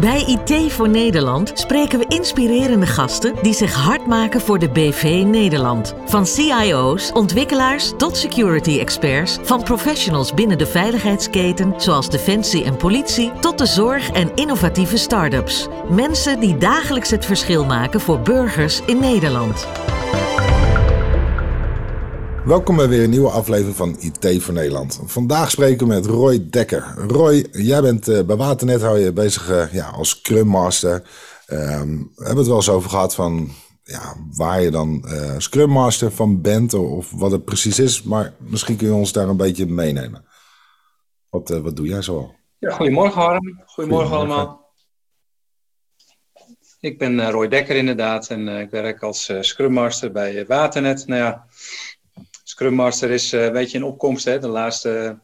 Bij IT voor Nederland spreken we inspirerende gasten die zich hard maken voor de BV Nederland. Van CIO's, ontwikkelaars tot security experts, van professionals binnen de veiligheidsketen zoals defensie en politie tot de zorg en innovatieve start-ups. Mensen die dagelijks het verschil maken voor burgers in Nederland. Welkom bij weer een nieuwe aflevering van IT voor Nederland. Vandaag spreken we met Roy Dekker. Roy, jij bent uh, bij Waternet hou je bezig uh, ja, als Scrum Master. Um, we hebben het wel eens over gehad van ja, waar je dan uh, Scrum Master van bent of wat het precies is. Maar misschien kun je ons daar een beetje meenemen. Wat, wat doe jij zoal? Ja, goedemorgen Harm. Goedemorgen, allemaal. Ik ben Roy Dekker inderdaad en ik werk als Scrum Master bij Waternet. Nou ja, Scrum Master is uh, een beetje in opkomst, hè, de laatste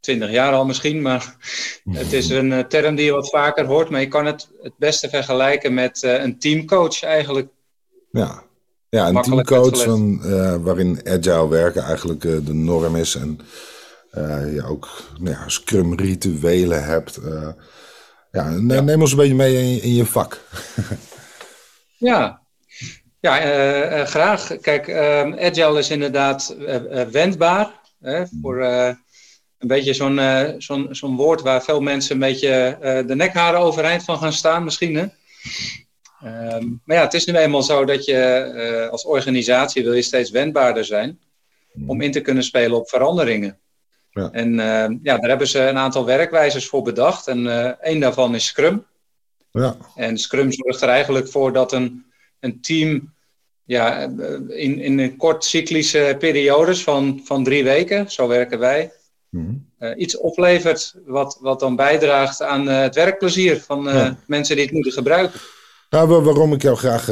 twintig jaar al misschien. Maar het is een uh, term die je wat vaker hoort. Maar je kan het het beste vergelijken met uh, een teamcoach eigenlijk. Ja, ja een teamcoach van, waarin agile werken eigenlijk de norm is. En je ook nou ja, Scrum rituelen hebt. ja, neem, ja. ons een beetje mee in, in je vak. ja, ja, uh, uh, graag. Kijk, uh, agile is inderdaad eh, wendbaar. Hè, voor een beetje zo'n zo'n zo'n woord waar veel mensen een beetje de nekharen overeind van gaan staan, misschien. Hè? Ehm, maar ja, het is nu eenmaal zo dat je als organisatie wil je steeds wendbaarder zijn om in te kunnen spelen op veranderingen. Ja. En ehm, ja, daar hebben ze een aantal werkwijzes voor bedacht. En één daarvan is Scrum. Ja. En Scrum zorgt er eigenlijk voor dat een een team ja, in, in een kort cyclische periodes van, van drie weken, zo werken wij, mm uh, iets oplevert wat, wat dan bijdraagt aan uh, het werkplezier van uh, ja. mensen die het moeten gebruiken. Nou, waarom ik jou graag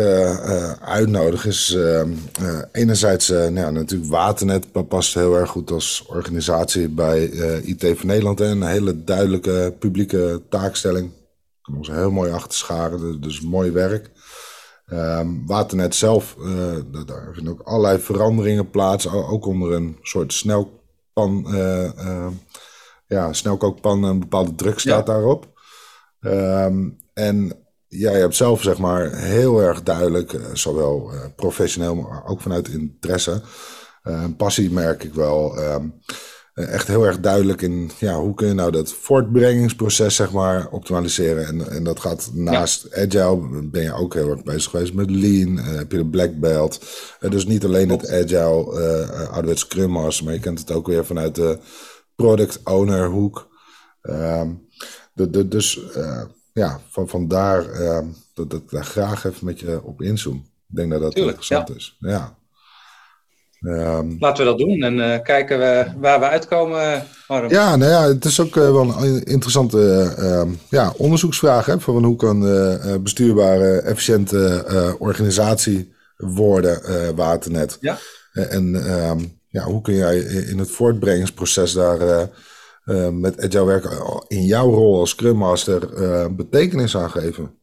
uitnodig is enerzijds nou, natuurlijk Waternet past heel erg goed als organisatie bij IT van Nederland. en Een hele duidelijke publieke taakstelling. Ik kan ons heel mooi achter scharen, dus mooi werk. Um, Waternet zelf, uh, daar vinden ook allerlei veranderingen plaats, ook onder een soort snelpan, uh, uh, ja, snelkookpan, een bepaalde druk staat ja. daarop. Um, en jij hebt zelf zeg maar heel erg duidelijk, zowel professioneel, maar ook vanuit interesse, passie merk ik wel. Um, eh, echt heel erg duidelijk in ja, hoe kun je nou dat voortbrengingsproces zeg maar optimaliseren. En, en dat gaat naast agile, ben je ook heel erg bezig geweest met lean, uh, heb je de black belt. Uh, dus niet alleen het agile uh, ouderwets scrum master, maar je kent het ook weer vanuit de product owner hoek. Uh, de, de, dus ja, van, vandaar dat, dat ik daar graag even met je op inzoom. Ik denk dat dat Tuurlijk, interessant ja. is. Ja. Um, Laten we dat doen en uh, kijken we waar we uitkomen, Harm. Ja, nou ja, het is ook uh, wel een interessante uh, ja, onderzoeksvraag. Hè, van hoe kan bestuurbare, efficiënte organisatie worden, Waternet? Ja. en um, ja, hoe kun jij in het voortbrengingsproces daar met agile werken in jouw rol als Scrum Master betekenis aan geven?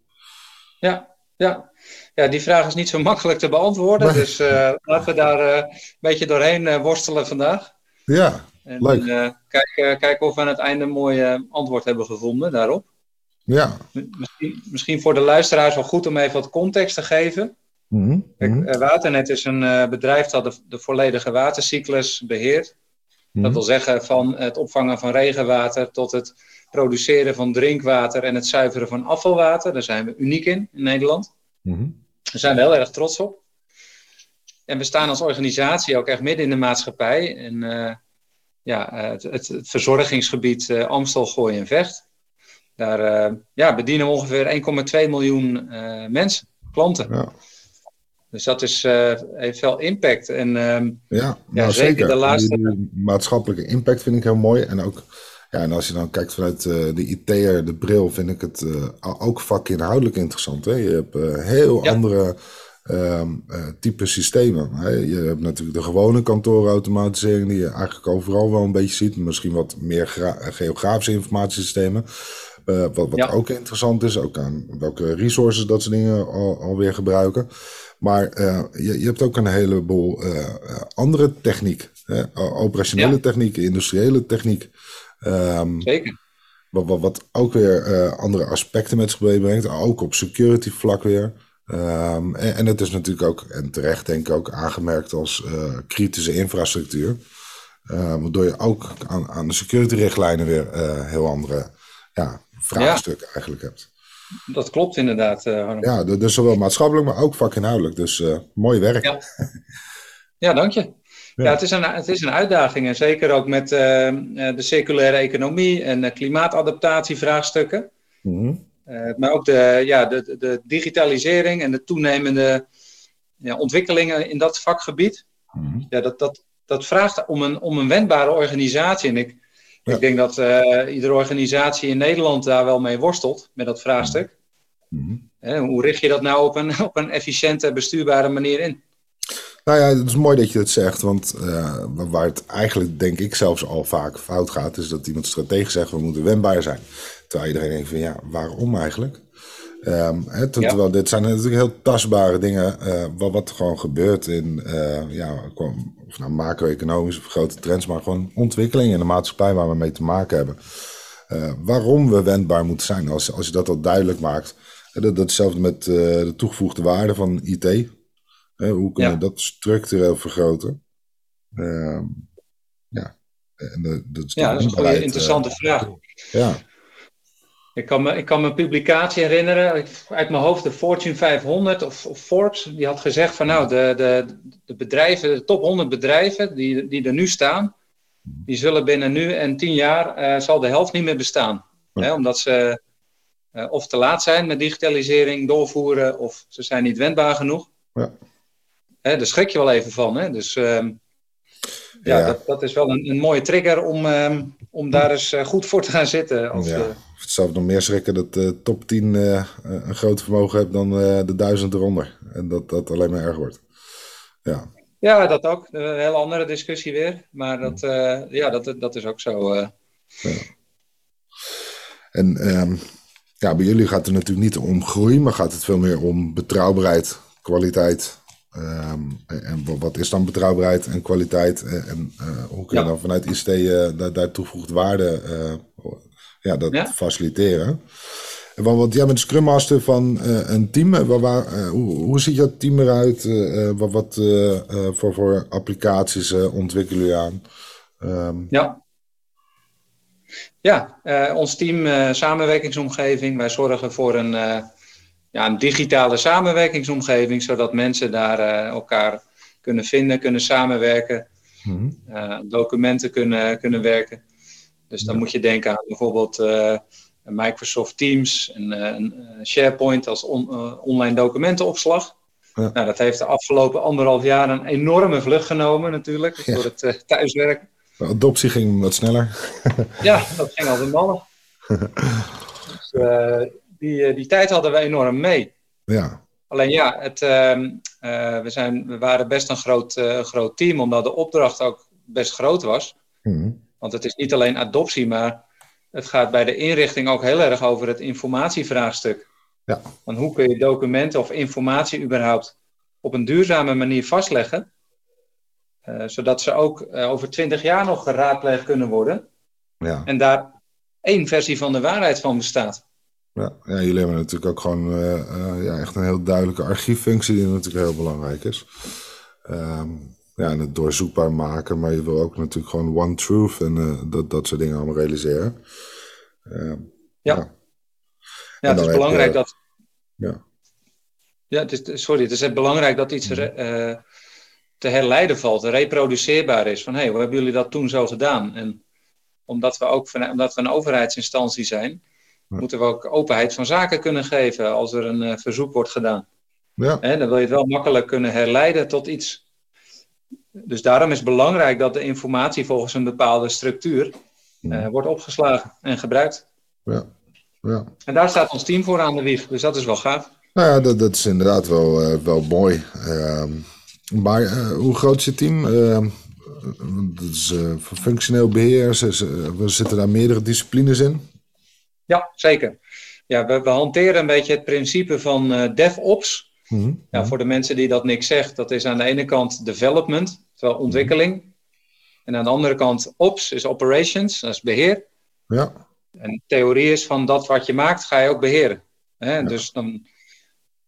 Ja, ja. Ja, die vraag is niet zo makkelijk te beantwoorden. Dus uh, laten we daar uh, een beetje doorheen uh, worstelen vandaag. Ja, en, leuk. kijken, kijken of we aan het einde een mooi antwoord hebben gevonden daarop. Ja. Misschien, misschien voor de luisteraars wel goed om even wat context te geven. Mm -hmm. Kijk, Waternet is een bedrijf dat de, de, volledige watercyclus beheert. -hmm. Dat wil zeggen van het opvangen van regenwater tot het produceren van drinkwater en het zuiveren van afvalwater. Daar zijn we uniek in, in Nederland. Mm -hmm. Daar zijn we heel erg trots op. En we staan als organisatie ook echt midden in de maatschappij. En uh, ja, het, het, het verzorgingsgebied uh, Amstel, Gooi en Vecht. Daar uh, ja, bedienen we ongeveer 1,2 miljoen mensen, klanten. Ja. Dus dat is, heeft veel impact. En, ehm, ja, nou, zeker, zeker. De laatste... Die, die maatschappelijke impact vind ik heel mooi. En ook ja, en als je dan kijkt vanuit uh, de IT'er, de bril, vind ik het uh, ook vakinhoudelijk interessant. Hè? Je hebt uh, heel ja. andere um, type systemen. Hè? Je hebt natuurlijk de gewone kantoorautomatisering, die je eigenlijk overal wel een beetje ziet. Misschien wat meer geografische informatiesystemen. wat wat ja. ook interessant is, ook aan welke resources dat soort dingen al, alweer gebruiken. Maar je, je hebt ook een heleboel andere techniek. Hè? Operationele ja. techniek, industriële techniek. Um, Zeker. wat, wat ook weer andere aspecten met zich meebrengt. Ook op security vlak weer. Ehm, en, en, het is natuurlijk ook, en terecht denk ik ook, aangemerkt als kritische infrastructuur. waardoor je ook aan, aan de security richtlijnen weer heel andere ja, vraagstukken eigenlijk hebt. Dat klopt inderdaad. Ja, dus zowel maatschappelijk, maar ook vakinhoudelijk. Dus mooi werk. Ja, ja dank je. Ja. het, is een, het is een uitdaging. En zeker ook met uh, de circulaire economie en klimaatadaptatievraagstukken. Mm maar ook de, ja, de, de digitalisering en de toenemende ja, ontwikkelingen in dat vakgebied. Mm Ja, dat, dat, dat vraagt om een, om een wendbare organisatie. En ik, ik denk dat uh, iedere organisatie in Nederland daar wel mee worstelt, met dat vraagstuk. Mm hoe richt je dat nou op een, op een efficiënte, bestuurbare manier in? Nou ja, het is mooi dat je het zegt, want uh, waar het eigenlijk, denk ik, zelfs al vaak fout gaat, is dat iemand strategisch zegt, we moeten wendbaar zijn. Terwijl iedereen denkt van, ja, waarom eigenlijk? Um, hè, terwijl dit zijn natuurlijk heel tastbare dingen, uh, wat, wat gewoon gebeurt in, uh, ja, of nou macro-economisch of grote trends, maar gewoon ontwikkelingen in de maatschappij waar we mee te maken hebben. Uh, waarom we wendbaar moeten zijn, als, als je dat al duidelijk maakt. Dat, hetzelfde met de toegevoegde waarde van IT. Hoe kunnen we dat structureel vergroten? Ehm, ja, en dat is, ja, dat is een hele interessante vraag. Ja. Ik kan, me, ik kan me een publicatie herinneren, uit mijn hoofd, de Fortune 500 of, of Forbes, die had gezegd van nou, de, de, de bedrijven, de top 100 bedrijven die, die er nu staan, die zullen binnen nu en tien jaar, uh, zal de helft niet meer bestaan. Hè, omdat ze uh, of te laat zijn met digitalisering doorvoeren, of ze zijn niet wendbaar genoeg. Ja. Hè, daar schrik je wel even van. Hè? Dus uh, ja, ja. Dat, dat, is wel een, een mooie trigger om, ehm, om daar eens uh, goed voor te gaan zitten. Als, ja. Het zou nog meer schrikken dat de top 10 uh, een groot vermogen hebt dan uh, de duizend eronder. En dat dat alleen maar erger wordt. Ja, ja dat ook. Een hele andere discussie weer. Maar dat, ja, dat, dat is ook zo. Ja. En um, ja, bij jullie gaat het natuurlijk niet om groei, maar gaat het veel meer om betrouwbaarheid, kwaliteit Um, en wat is dan betrouwbaarheid en kwaliteit? En uh, hoe kun je dan vanuit ICT uh, daar, daar toegevoegde waarde uh, ja, dat ja. faciliteren? Want jij bent Scrum Master van een team. Waar, waar, hoe, hoe ziet jouw team eruit? wat wat voor, voor applicaties ontwikkelen jullie aan? Um, ja. Ja, ons team samenwerkingsomgeving. Wij zorgen voor een ja, een digitale samenwerkingsomgeving, zodat mensen daar uh, elkaar kunnen vinden, kunnen samenwerken, mm uh, documenten kunnen, kunnen werken. Dus dan moet je denken aan bijvoorbeeld uh, Microsoft Teams en SharePoint als on, online documentenopslag. Ja. Nou, dat heeft de afgelopen anderhalf jaar een enorme vlucht genomen natuurlijk, ja. door het thuiswerken. De adoptie ging wat sneller. ja, dat ging als een mannen. dus, die, eh, die tijd hadden we enorm mee. Ja. Alleen ja, het, uh, uh, we, zijn, we waren best een groot, uh, groot team, omdat de opdracht ook best groot was. Mm. Want het is niet alleen adoptie, maar het gaat bij de inrichting ook heel erg over het informatievraagstuk. Ja. Want hoe kun je documenten of informatie überhaupt op een duurzame manier vastleggen, zodat ze ook over twintig jaar nog geraadpleegd kunnen worden. Ja. En daar één versie van de waarheid van bestaat. Ja, ja, jullie hebben natuurlijk ook gewoon uh, uh, ja, echt een heel duidelijke archieffunctie die natuurlijk heel belangrijk is. Um, ja, en het doorzoekbaar maken, maar je wil ook natuurlijk gewoon one truth en uh, dat, dat soort dingen allemaal realiseren. Um, ja. ja. ja. het is belangrijk je, dat. Ja. Ja, het is, sorry, het is belangrijk dat iets re, te herleiden valt, reproduceerbaar is. Van hé, hey, hoe hebben jullie dat toen zo gedaan? En omdat we ook van, omdat we een overheidsinstantie zijn moeten we ook openheid van zaken kunnen geven als er een uh, verzoek wordt gedaan. Ja. dan wil je het wel makkelijk kunnen herleiden tot iets. Dus daarom is het belangrijk dat de informatie volgens een bepaalde structuur uh, wordt opgeslagen en gebruikt. Ja. Ja. En daar staat ons team voor aan de wieg, dus dat is wel gaaf. Nou ja, dat, dat is inderdaad wel, uh, wel mooi. Ehm, maar hoe groot is je team? Ehm, dat is functioneel beheer. we zitten daar meerdere disciplines in. Ja, zeker. Ja, we, we hanteren een beetje het principe van uh, DevOps. Mm ja, voor de mensen die dat niks zegt, dat is aan de ene kant development, terwijl ontwikkeling. En aan de andere kant Ops is operations, dat is beheer. Ja. En theorie is van dat wat je maakt, ga je ook beheren. Hè? Dus dan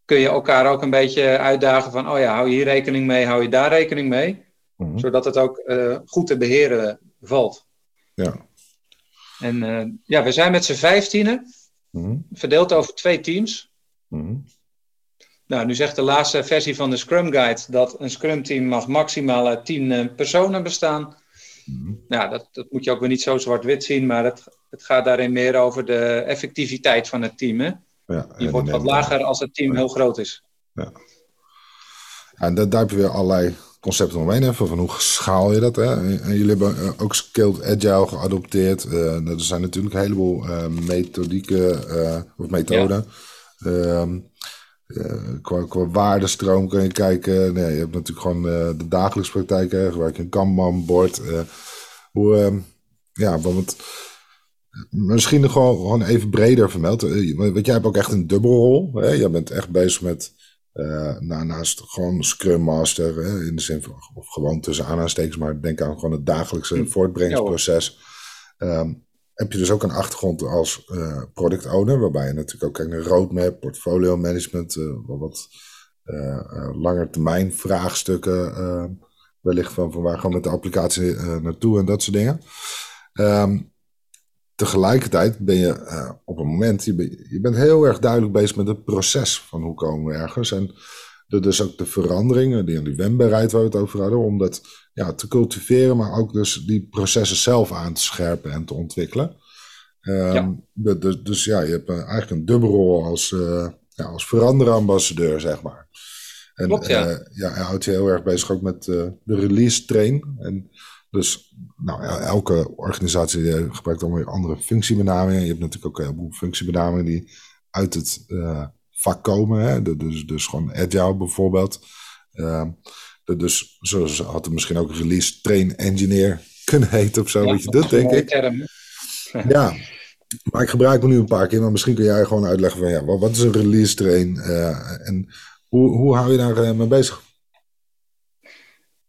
kun je elkaar ook een beetje uitdagen van, oh ja, hou je hier rekening mee, hou je daar rekening mee. Mhm. Zodat het ook uh, goed te beheren valt. Ja. En uh, ja, we zijn met z'n vijftienen, mm verdeeld over twee teams. Mm nou, nu zegt de laatste versie van de Scrum Guide dat een Scrum team mag maximaal uit tien uh, personen bestaan. Mm Nou, dat, dat moet je ook weer niet zo zwart-wit zien, maar het, het gaat daarin meer over de effectiviteit van het team. Hè? Ja, Die wordt wat lager als het team heel groot is. Ja. En daar, daar heb je weer allerlei concepten omheen. Hè, van, hoe schaal je dat? Hè? En jullie hebben eh, ook Skilled Agile geadopteerd. Uh, er zijn natuurlijk een heleboel uh, methodieken of methoden. Ja. Ehm, qua, qua waardestroom kun je kijken. Nee, je hebt natuurlijk gewoon de dagelijkse praktijk. Hè, gebruik je een Kanban-bord. hoe, ehm, ja, want misschien gewoon, gewoon even breder vermeld. Want jij hebt ook echt een dubbelrol. Hè? Jij bent echt bezig met uh, naast gewoon Scrum Master, hè, in de zin van, of gewoon tussen aanhalingstekens, maar denk aan gewoon het dagelijkse hm. voortbrengingsproces. Ehm, heb je dus ook een achtergrond als uh, product owner, waarbij je natuurlijk ook kijkt naar roadmap, portfolio management, uh, wat langer termijn vraagstukken, ehm, wellicht van, van waar gaan we met de applicatie naartoe en dat soort dingen. Um, tegelijkertijd ben je uh, op een moment, je, ben, je, bent heel erg duidelijk bezig met het proces van hoe komen we ergens. En de, dus ook de veranderingen, die, die wendbaarheid waar we het over hadden, om dat ja, te cultiveren, maar ook dus die processen zelf aan te scherpen en te ontwikkelen. Um, ja. De, de, dus ja, je hebt eigenlijk een dubbelrol als, uh, ja, als veranderambassadeur, zeg maar. En Klopt, ja. Uh, ja, hij houdt je heel erg bezig ook met de release train. En dus nou, elke organisatie gebruikt dan weer andere functiebenamingen. Je hebt natuurlijk ook een heleboel functiebenamingen die uit het uh, vak komen. Hè? Dus, dus gewoon agile bijvoorbeeld. Uh, dus zo had het misschien ook release train engineer kunnen heten of zo. Ja, weet je dat, denk ik. ja, maar ik gebruik hem nu een paar keer. Maar misschien kun jij gewoon uitleggen van ja, wat is een release train uh, en hoe, hoe hou je daar mee bezig?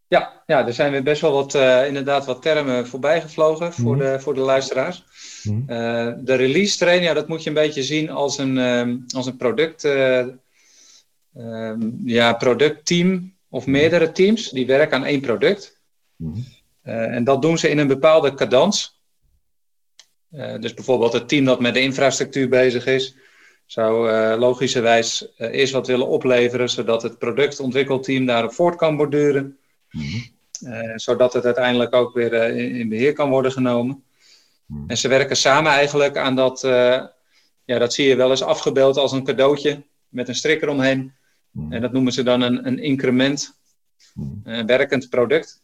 Ja, ja, er zijn weer best wel wat, uh, inderdaad wat termen voorbij gevlogen voor, mhm. de, voor de luisteraars. Mm uh, de release train, ja, dat moet je een beetje zien als een, uh, als een product, ja, productteam of mhm. meerdere teams die werken aan één product. Mm en dat doen ze in een bepaalde cadans. dus bijvoorbeeld het team dat met de infrastructuur bezig is, zou logischerwijs eerst wat willen opleveren, zodat het productontwikkelteam daarop voort kan borduren. Mhm. Eh, zodat het uiteindelijk ook weer eh, in, beheer kan worden genomen. Mhm. En ze werken samen eigenlijk aan dat, eh, ja, dat zie je wel eens afgebeeld als een cadeautje met een strik eromheen. Mhm. En dat noemen ze dan een, een increment, een werkend product.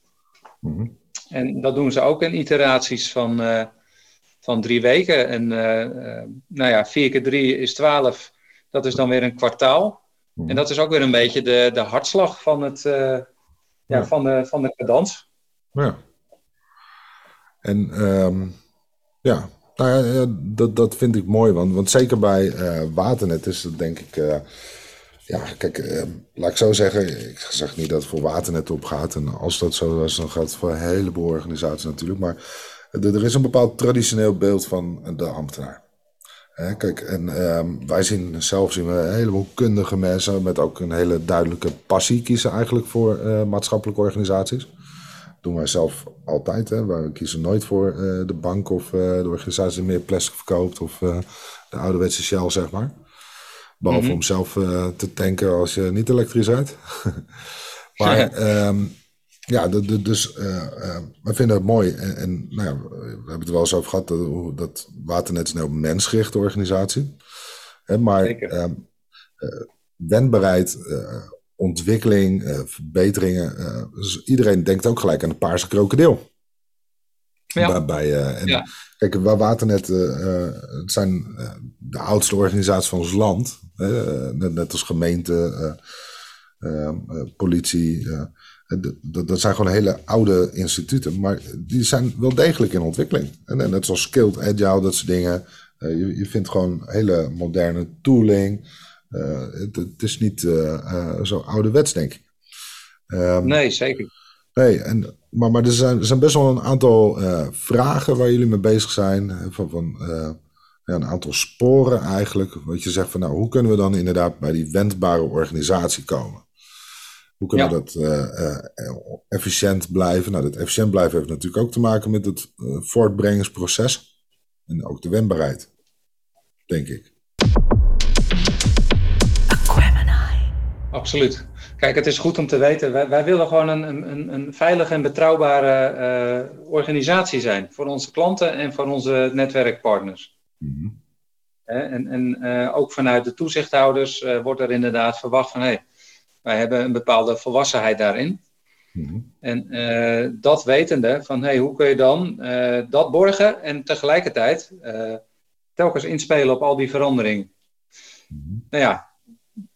En dat doen ze ook in iteraties van, van drie weken. En nou ja, vier keer drie is twaalf. Dat is dan weer een kwartaal. En dat is ook weer een beetje de, de hartslag van het, ja, Van, de, van de cadans. Ja. En um, ja, nou ja, dat, dat vind ik mooi, want, want zeker bij uh, Waternet is het denk ik. Uh, ja, kijk, uh, laat ik zo zeggen. Ik zeg niet dat het voor Waternet opgaat. En als dat zo is, dan gaat het voor een heleboel organisaties natuurlijk. Maar er is een bepaald traditioneel beeld van de ambtenaar kijk, en um, wij zien zelf zien we een heleboel kundige mensen met ook een hele duidelijke passie kiezen eigenlijk voor uh, maatschappelijke organisaties. Dat doen wij zelf altijd. Hè. Wij kiezen nooit voor uh, de bank of uh, de organisatie die meer plastic verkoopt of de ouderwetse Shell, zeg maar. Behalve mm -hmm. om zelf te tanken als je niet elektrisch rijdt. maar um, ja, dus uh, uh, we vinden het mooi. En, en nou ja, we hebben het er wel eens over gehad dat, dat Waternet is een heel mensgerichte organisatie. Hè, maar uh, wendbaarheid, ontwikkeling, verbeteringen. Dus iedereen denkt ook gelijk aan de paarse krokodil. Ja. Bij, en, ja. Kijk, waar Waternet, het zijn de oudste organisaties van ons land. net, net als gemeente, politie dat, dat zijn gewoon hele oude instituten, maar die zijn wel degelijk in ontwikkeling. En, net zoals Skilled Agile, dat soort dingen. Uh, je, je vindt gewoon hele moderne tooling. Uh, het, het, is niet uh, zo ouderwets, denk ik. Um, nee, zeker. Nee, en, maar, maar er, zijn, er zijn best wel een aantal vragen waar jullie mee bezig zijn. Van, van ja, een aantal sporen eigenlijk. Wat je zegt van nou, hoe kunnen we dan inderdaad bij die wendbare organisatie komen? Hoe kunnen we dat uh, efficiënt blijven? Nou, dat efficiënt blijven heeft natuurlijk ook te maken met het uh, voortbrengingsproces. En ook de wendbaarheid, denk ik. Absoluut. Kijk, het is goed om te weten, wij, wij willen gewoon een, een, een veilige en betrouwbare uh, organisatie zijn. Voor onze klanten en voor onze netwerkpartners. Mm-hmm. En, en uh, ook vanuit de toezichthouders uh, wordt er inderdaad verwacht van... Hey, wij hebben een bepaalde volwassenheid daarin. Mm-hmm. En dat wetende van hey, hoe kun je dan dat borgen en tegelijkertijd telkens inspelen op al die veranderingen. Mm-hmm. Nou ja,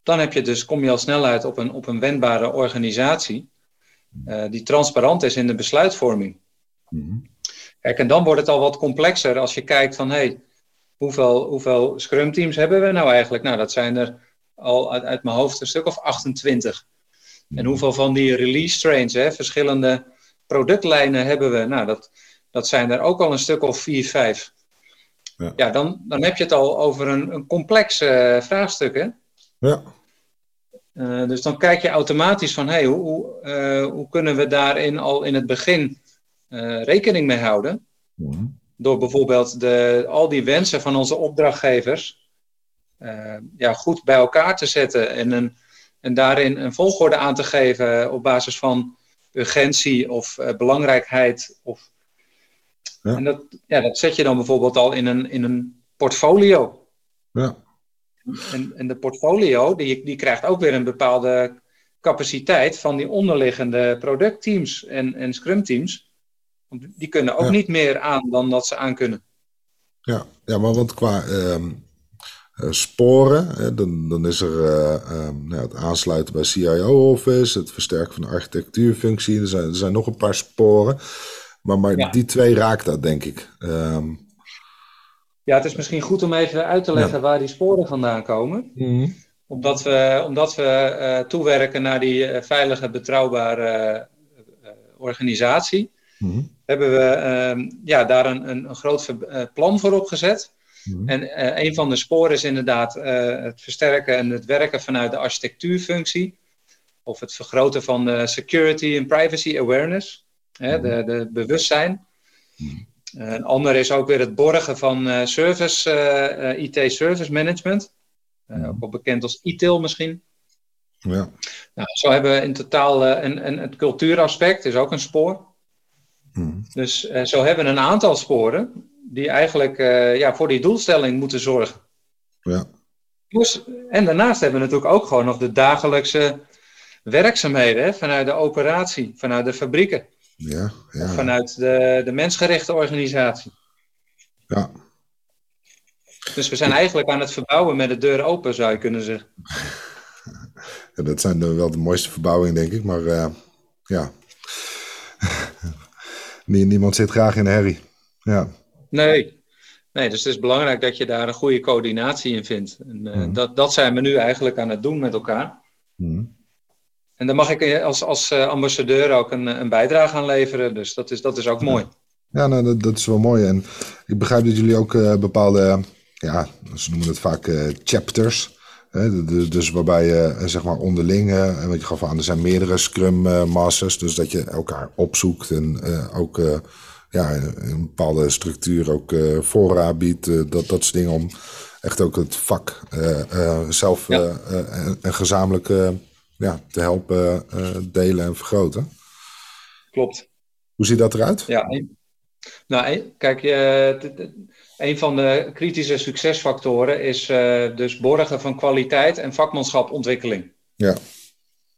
dan heb je dus, kom je al snel uit op een, op een wendbare organisatie uh, die transparant is in de besluitvorming. Mm-hmm. Kijk, en dan wordt het al wat complexer als je kijkt van, hey, hoeveel, hoeveel scrum teams hebben we nou eigenlijk? Nou, dat zijn er al uit, uit mijn hoofd een stuk of 28. En mm-hmm. hoeveel van die release trains, hè, verschillende productlijnen hebben we? Nou, dat, dat zijn er ook al een stuk of 4, 5. Ja, ja dan, dan heb je het al over een, een complex uh, vraagstuk, hè? Ja. Uh, dus dan kijk je automatisch van, hey, hoe, uh, hoe kunnen we daarin al in het begin rekening mee houden? Mm. Door bijvoorbeeld de, al die wensen van onze opdrachtgevers ja, goed bij elkaar te zetten en, een, en daarin een volgorde aan te geven op basis van urgentie of belangrijkheid. Of, ja. En dat, ja, dat zet je dan bijvoorbeeld al in een, in een portfolio. Ja. En, en de portfolio, die, die krijgt ook weer een bepaalde capaciteit van die onderliggende productteams en, en scrum-teams. Die kunnen ook niet meer aan dan dat ze aan kunnen. Ja, ja maar want qua uh, sporen, hè, dan, dan is er uh, nou, het aansluiten bij CIO-office, het versterken van de architectuurfunctie. Er zijn, er zijn nog een paar sporen. Maar, maar ja. die twee raakt dat, denk ik. Um, ja, het is misschien goed om even uit te leggen waar die sporen vandaan komen. Mm. Omdat we, omdat we uh, toewerken naar die uh, veilige, betrouwbare uh, organisatie, mm. hebben we uh, ja, daar een, een, een groot plan voor opgezet. Mm. En een van de sporen is inderdaad het versterken en het werken vanuit de architectuurfunctie. Of het vergroten van de security en privacy awareness, hè, de, de bewustzijn. Een ander is ook weer het borgen van service, IT service management. ook wel bekend als ITIL misschien. Ja. Nou, zo hebben we in totaal en, en het cultuuraspect is ook een spoor. Dus zo hebben we een aantal sporen die eigenlijk ja, voor die doelstelling moeten zorgen. Ja. Dus, en daarnaast hebben we natuurlijk ook gewoon nog de dagelijkse werkzaamheden hè, vanuit de operatie, vanuit de fabrieken. Ja, ja. Vanuit de, de mensgerichte organisatie. Ja. Dus we zijn eigenlijk aan het verbouwen met de deur open, zou je kunnen zeggen. Ja, dat zijn wel de mooiste verbouwingen, denk ik. Maar uh, ja, niemand zit graag in de herrie. Ja. Nee. nee, dus het is belangrijk dat je daar een goede coördinatie in vindt. En, uh, mm. dat, dat zijn we nu eigenlijk aan het doen met elkaar. Mm. En daar mag ik als, als eh, ambassadeur ook een, een bijdrage aan leveren. Dus dat is, dat is ook mooi. Ja, nou, dat, dat, is wel mooi. En ik begrijp dat jullie ook uh, bepaalde, ja, ze noemen het vaak uh, chapters. Hè, dus waarbij je zeg maar onderling, en wat je gaf aan, er zijn meerdere Scrum Masters. Dus dat je elkaar opzoekt en ook ja, een bepaalde structuur ook voorraad biedt. dat, dat soort dingen om echt ook het vak zelf ja. een gezamenlijke ja, te helpen delen en vergroten. Klopt. Hoe ziet dat eruit? Ja, nou, kijk, een van de kritische succesfactoren is dus borgen van kwaliteit en vakmanschapontwikkeling. Ja.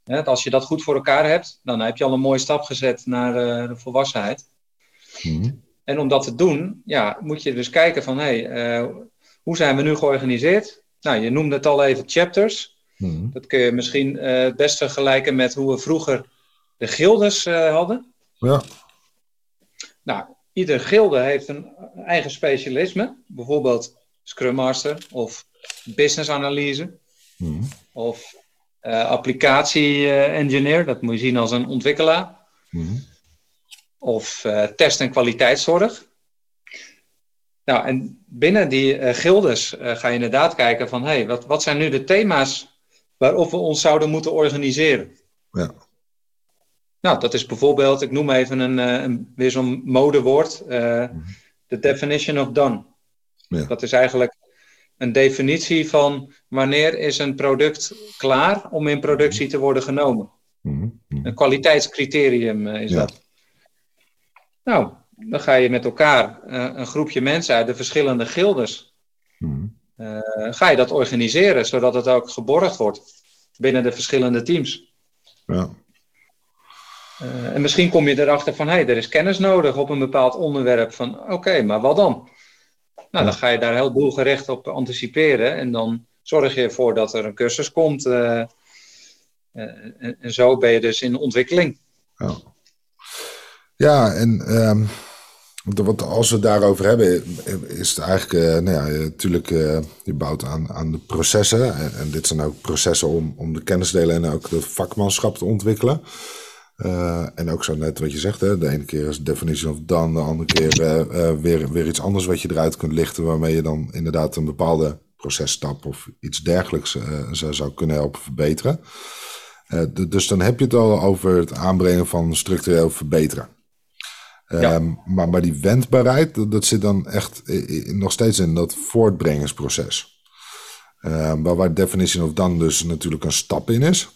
ja. Als je dat goed voor elkaar hebt, dan heb je al een mooie stap gezet naar de volwassenheid. Mm. En om dat te doen, ja, moet je dus kijken van, hé, hey, hoe zijn we nu georganiseerd? Nou, je noemde het al even chapters. Hmm. Dat kun je misschien uh, het best vergelijken met hoe we vroeger de gildes uh, hadden. Ja. Nou, ieder gilde heeft een eigen specialisme. Bijvoorbeeld Scrum Master of Business Analyse. Hmm. Of applicatie engineer, dat moet je zien als een ontwikkelaar. Hmm. Of test- en kwaliteitszorg. Nou, en binnen die uh, gildes ga je inderdaad kijken van, hé, hey, wat, wat zijn nu de thema's waarop we ons zouden moeten organiseren? Ja. Nou, dat is bijvoorbeeld, ik noem even een, een weer zo'n modewoord, de definition of done. Ja. Dat is eigenlijk een definitie van wanneer is een product klaar om in productie te worden genomen. Mhm, mhm. Een kwaliteitscriterium uh, is dat. Nou, dan ga je met elkaar, uh, een groepje mensen uit de verschillende gildes, uh, ga je dat organiseren, zodat het ook geborgd wordt binnen de verschillende teams. Ja. en misschien kom je erachter van, hé, hey, er is kennis nodig op een bepaald onderwerp. Van, oké, maar wat dan? Nou, dan ga je daar heel doelgericht op anticiperen. En dan zorg je ervoor dat er een cursus komt. Uh, en, en, zo ben je dus in ontwikkeling. Ja, ja en um, wat, als we het daarover hebben, is het eigenlijk, uh, nou ja, natuurlijk, uh, je bouwt aan, aan de processen. En, en, dit zijn ook processen om, om de kennis te delen en ook de vakmanschap te ontwikkelen. En ook zo net wat je zegt, hè, de ene keer is definition of done, de andere keer weer, weer iets anders wat je eruit kunt lichten, waarmee je dan inderdaad een bepaalde processtap of iets dergelijks zou kunnen helpen verbeteren. dus dan heb je het al over het aanbrengen van structureel verbeteren. Ja. Um, maar, maar die wendbaarheid, dat, dat zit dan echt nog steeds in dat voortbrengingsproces. Um, waar definition of done dus natuurlijk een stap in is.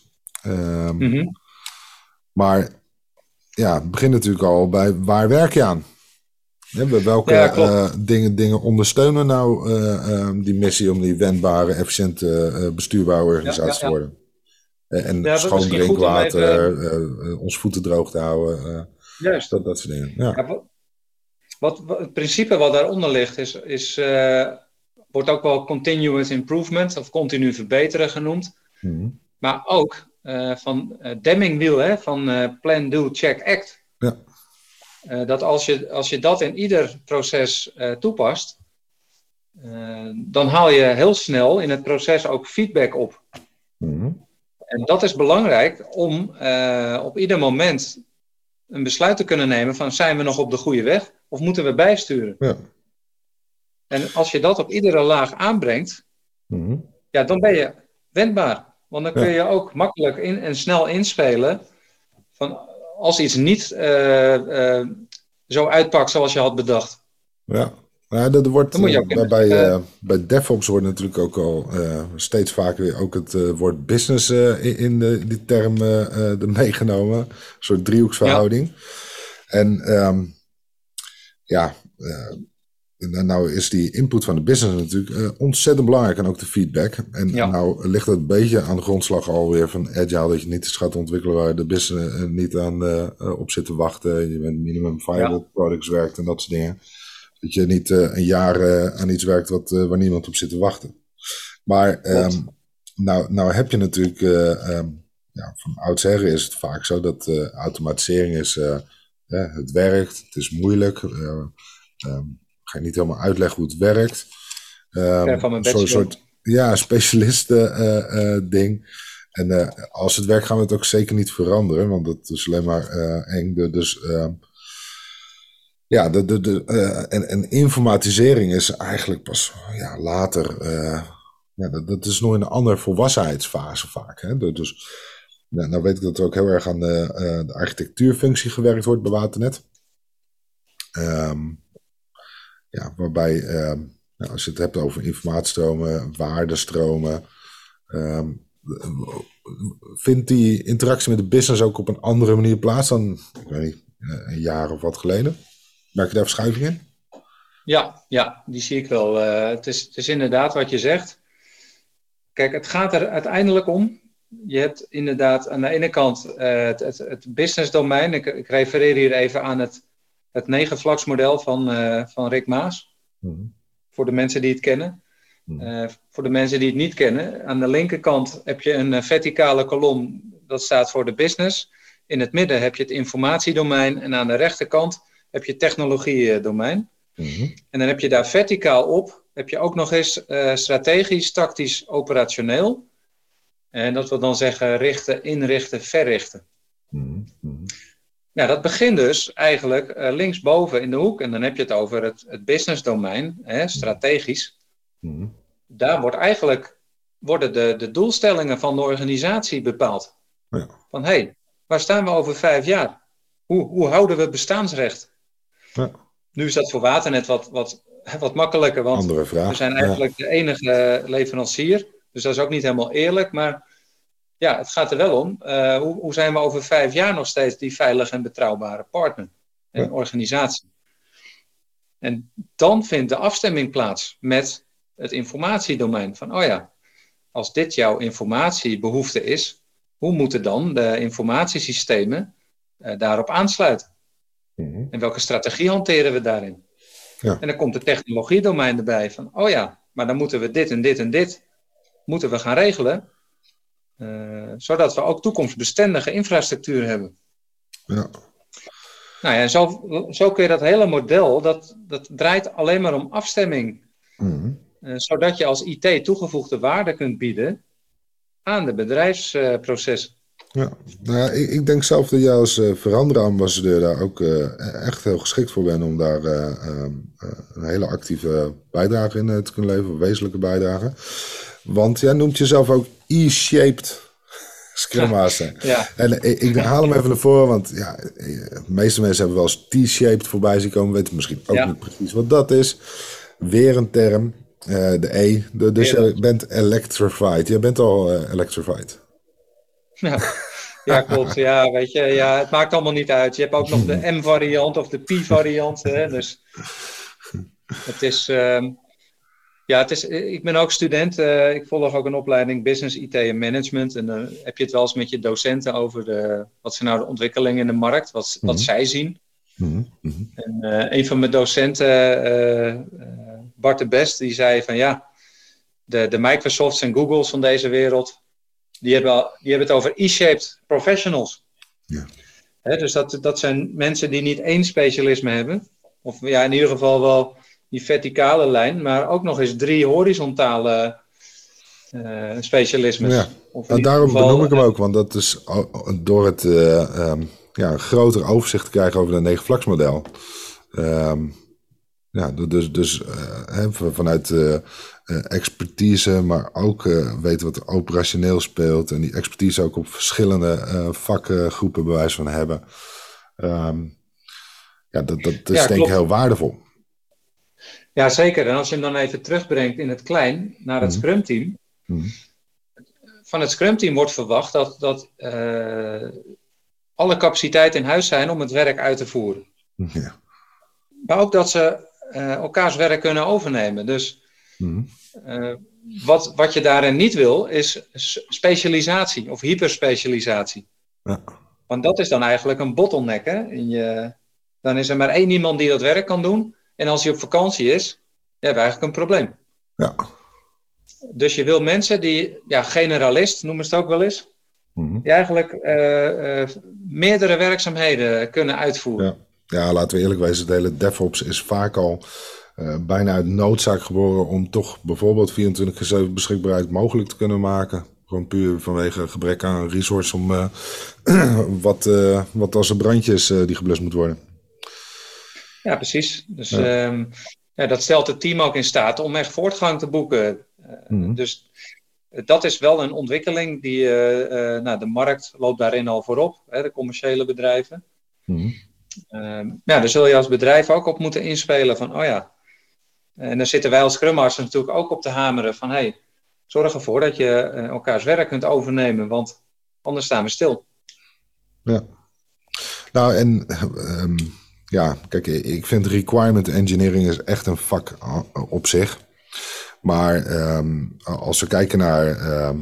Um, mm -hmm. Maar ja, het begint natuurlijk al bij waar werk je aan? welke uh, dingen, dingen ondersteunen nou uh, die missie om die wendbare, efficiënte, uh, bestuurbare organisatie te worden? en schoon drinkwater, even... ons voeten droog te houden. Juist. Dat, dat soort dingen. Ja. Wat, wat, wat, het principe wat daaronder ligt is, is wordt ook wel continuous improvement of continu verbeteren genoemd. Mm Maar ook uh, van uh, Demingwiel, hè, van Plan, Do, Check, Act. Ja. dat als je, als je dat in ieder proces toepast, dan haal je heel snel in het proces ook feedback op. Mm En dat is belangrijk om op ieder moment een besluit te kunnen nemen van zijn we nog op de goede weg of moeten we bijsturen. Ja. En als je dat op iedere laag aanbrengt, mm ja, dan ben je wendbaar. Want dan kun je ook makkelijk in, en snel inspelen van als iets niet uh, uh, zo uitpakt zoals je had bedacht. Ja, ja dat wordt bij, bij, uh, bij DevOps wordt natuurlijk ook al steeds vaker ook het woord business in, in de, die term de meegenomen. Een soort driehoeksverhouding. Ja. En um, ja, nou is die input van de business natuurlijk ontzettend belangrijk en ook de feedback. En nou ligt het een beetje aan de grondslag alweer van agile dat je niet iets gaat ontwikkelen waar de business niet aan op zit te wachten. Je bent minimum viable ja. products werkt en dat soort dingen. Dat je niet een jaar aan iets werkt wat, waar niemand op zit te wachten. Maar um, nou, nou heb je natuurlijk, um, ja, van oudsher is het vaak zo dat automatisering is, het werkt, het is moeilijk. Um, ga je niet helemaal uitleggen hoe het werkt. Um, Zo'n soort ja, specialisten uh, uh, ding. En uh, als het werkt gaan we het ook zeker niet veranderen, want dat is alleen maar eng. Dus ja, de, de, de, en, en informatisering is eigenlijk pas ja, later. ja, dat, dat, is nog in een andere volwassenheidsfase vaak. Hè? Dus nou, nou weet ik dat er ook heel erg aan de, de architectuurfunctie gewerkt wordt bij Waternet. Um, ja, waarbij, uh, als je het hebt over informatiestromen, waardestromen, uh, vindt die interactie met de business ook op een andere manier plaats dan, ik weet niet, een jaar of wat geleden? Merk je daar verschuiving in? Ja, ja, die zie ik wel. Uh, het, is, het is inderdaad wat je zegt. Kijk, het gaat er uiteindelijk om. Je hebt inderdaad aan de ene kant uh, het, het, het business domein. Ik, ik refereer hier even aan het het negenvlaksmodel van, uh, van Rick Maas. Mm Voor de mensen die het kennen. Uh, voor de mensen die het niet kennen, aan de linkerkant heb je een verticale kolom, dat staat voor de business. In het midden heb je het informatiedomein en aan de rechterkant heb je technologiedomein. Mm En dan heb je daar verticaal op, heb je ook nog eens strategisch, tactisch, operationeel. En dat wil dan zeggen richten, inrichten, verrichten. Mm Ja, dat begint dus eigenlijk uh, linksboven in de hoek. En dan heb je het over het, het business domein, hè, strategisch. Mhm. Daar wordt eigenlijk, worden de, de doelstellingen van de organisatie bepaald. Ja. Van hé, hey, waar staan we over vijf jaar? Hoe, hoe houden we bestaansrecht? Ja. Nu is dat voor Waternet wat, wat, wat makkelijker, want we zijn eigenlijk de enige leverancier. Dus dat is ook niet helemaal eerlijk. Maar ja, het gaat er wel om. Uh, hoe, hoe, zijn we over vijf jaar nog steeds die veilige en betrouwbare partner en organisatie? En dan vindt de afstemming plaats met het informatiedomein. Van, oh ja, als dit jouw informatiebehoefte is, hoe moeten dan de informatiesystemen uh, daarop aansluiten? Mhm. En welke strategie hanteren we daarin? Ja. En dan komt het technologiedomein erbij van, oh ja, maar dan moeten we dit en dit en dit moeten we gaan regelen. Uh, zodat we ook toekomstbestendige infrastructuur hebben. Ja. Nou ja, zo, zo kun je dat hele model, dat, dat draait alleen maar om afstemming. Mm zodat je als IT toegevoegde waarde kunt bieden aan de bedrijfsprocessen. Ja, nou ja, ik, ik, denk zelf dat jij als uh, veranderambassadeur daar ook uh, echt heel geschikt voor bent om daar uh, een hele actieve bijdrage in te kunnen leveren, wezenlijke bijdrage. Want jij noemt jezelf ook E-shaped Scrum Master. Ja. En ik, ik, haal hem even naar voren, want ja, de meeste mensen hebben wel eens T-shaped voorbij zien komen, weten misschien ook niet precies wat dat is. Weer een term, de E. De, dus je bent electrified. Je bent al electrified. Ja. ja, klopt. Ja, weet je, ja, het maakt allemaal niet uit. Je hebt ook nog de M-variant of de P-variant. Dus het is, ehm, ja, het is, ik ben ook student. Uh, ik volg ook een opleiding Business, IT en Management. En dan heb je het wel eens met je docenten over de, wat zijn nou de ontwikkelingen in de markt, wat, wat mhm. zij zien. Mhm, mhm. En uh, een van mijn docenten, uh, Bart de Best, die zei van ja, de, de Microsofts en Googles van deze wereld, die hebben, die hebben het over E-shaped professionals. Ja. dus dat, dat zijn mensen die niet één specialisme hebben. Of ja, in ieder geval wel die verticale lijn, maar ook nog eens drie horizontale uh, specialismes. Ja. en daarom benoem ik hem ook, want dat is door het uh, um, ja, groter overzicht te krijgen over het negenvlaksmodel. Um, ja, dus, dus uh, vanuit expertise, maar ook weten wat er operationeel speelt. En die expertise ook op verschillende vakgroepen bewijs van hebben. Um, ja, dat, dat, is denk ik heel waardevol. Ja, zeker. En als je hem dan even terugbrengt in het klein naar het mm Scrum-team. Mhm. Van het Scrum-team wordt verwacht dat, dat alle capaciteiten in huis zijn om het werk uit te voeren. Ja. Maar ook dat ze elkaars werk kunnen overnemen. Dus mm uh, wat, wat je daarin niet wil, is specialisatie of hyperspecialisatie. Ja. Want dat is dan eigenlijk een bottleneck. Hè? In je, dan is er maar één iemand die dat werk kan doen. En als hij op vakantie is, hebben we eigenlijk een probleem. Ja. Dus je wil mensen die, ja, generalist noemen ze het ook wel eens, mhm. die eigenlijk uh, uh, meerdere werkzaamheden kunnen uitvoeren. Ja. Ja, laten we eerlijk wezen, het hele DevOps is vaak al uh, bijna uit noodzaak geboren om toch bijvoorbeeld 24-7 beschikbaarheid mogelijk te kunnen maken. Gewoon puur vanwege gebrek aan resources om wat, wat als er brandjes die geblust moet worden. Ja, precies. Dus ja. Ehm, ja, dat stelt het team ook in staat om echt voortgang te boeken. Eh, mhm. Dus dat is wel een ontwikkeling die, uh, nou, de markt loopt daarin al voorop, hè, de commerciële bedrijven. Mm ja, daar zul je als bedrijf ook op moeten inspelen van, oh ja. En dan zitten wij als Scrum Masters natuurlijk ook op te hameren van, hey, zorg ervoor dat je elkaars werk kunt overnemen, want anders staan we stil. Ja. Nou, en um, ja, kijk, ik vind requirement engineering is echt een vak op zich. Maar ehm, als we kijken naar ehm,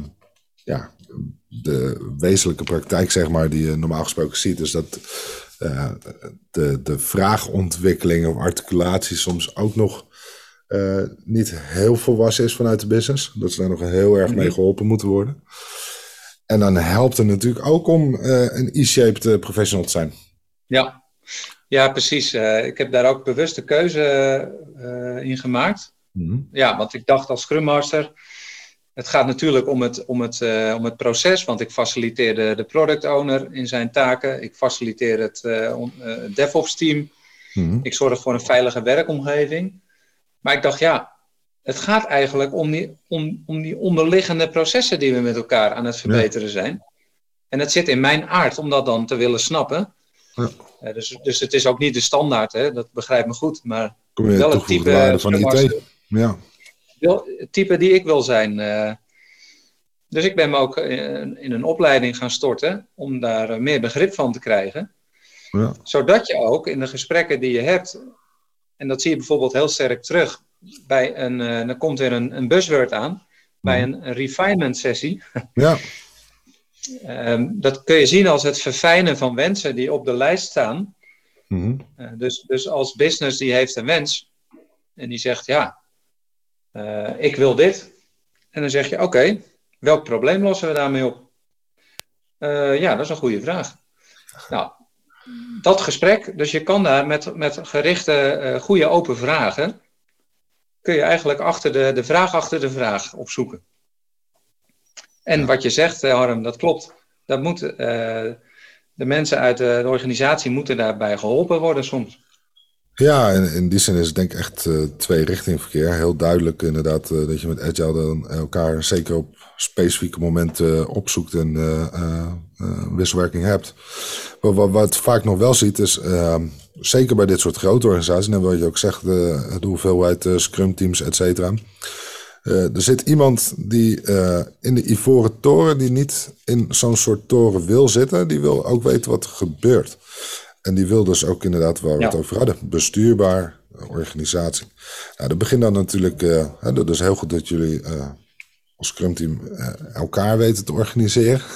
ja, de wezenlijke praktijk, zeg maar, die je normaal gesproken ziet, is dat uh, de, de vraagontwikkeling of articulatie soms ook nog uh, niet heel volwassen is vanuit de business. Dat ze daar nog heel erg mee mhm. geholpen moeten worden. En dan helpt het natuurlijk ook om uh, een e-shaped professional te zijn. Ja, ja, precies. Ik heb daar ook bewust de keuze in gemaakt. Mhm. Ja, want ik dacht als Scrum Master, het gaat natuurlijk om het, om, het, uh, om het proces, want ik faciliteer de, de product owner in zijn taken. Ik faciliteer het uh, DevOps team. Mhm. Ik zorg voor een veilige werkomgeving. Maar ik dacht, ja, het gaat eigenlijk om die, om, om die onderliggende processen die we met elkaar aan het verbeteren zijn. En het zit in mijn aard om dat dan te willen snappen. Ja. Uh, dus, dus het is ook niet de standaard, hè? dat begrijpt me goed. Maar wel het type van IT. Ja. Het type die ik wil zijn. Uh, dus ik ben me ook in, in, een opleiding gaan storten om daar meer begrip van te krijgen. Ja. Zodat je ook in de gesprekken die je hebt, en dat zie je bijvoorbeeld heel sterk terug bij een, uh, dan komt er een, een buzzword aan, bij mhm. een, refinement sessie. Ja. um, dat kun je zien als het verfijnen van wensen die op de lijst staan. Mm uh, dus, dus als business die heeft een wens en die zegt ja, uh, ik wil dit. En dan zeg je oké, okay, welk probleem lossen we daarmee op? ja, dat is een goede vraag. Nou, dat gesprek, dus je kan daar met, met gerichte, goede open vragen, kun je eigenlijk achter de, de vraag achter de vraag opzoeken. En wat je zegt, eh, Harm, dat klopt. Dat moet, uh, de mensen uit de, de, organisatie moeten daarbij geholpen worden soms. Ja, in, die zin is het denk ik echt uh, twee richting verkeer. Heel duidelijk inderdaad uh, dat je met Agile dan elkaar zeker op specifieke momenten opzoekt en wisselwerking hebt. Maar wat, wat vaak nog wel ziet is ehm, zeker bij dit soort grote organisaties, en wat je ook zegt, de, hoeveelheid scrum teams, et cetera. Er zit iemand die in de ivoren toren, die niet in zo'n soort toren wil zitten, die wil ook weten wat er gebeurt. En die wil dus ook inderdaad waar we ja. het over hadden, bestuurbaar organisatie. Nou, dat begint dan natuurlijk, uh, hè, dat is heel goed dat jullie als scrum team elkaar weten te organiseren.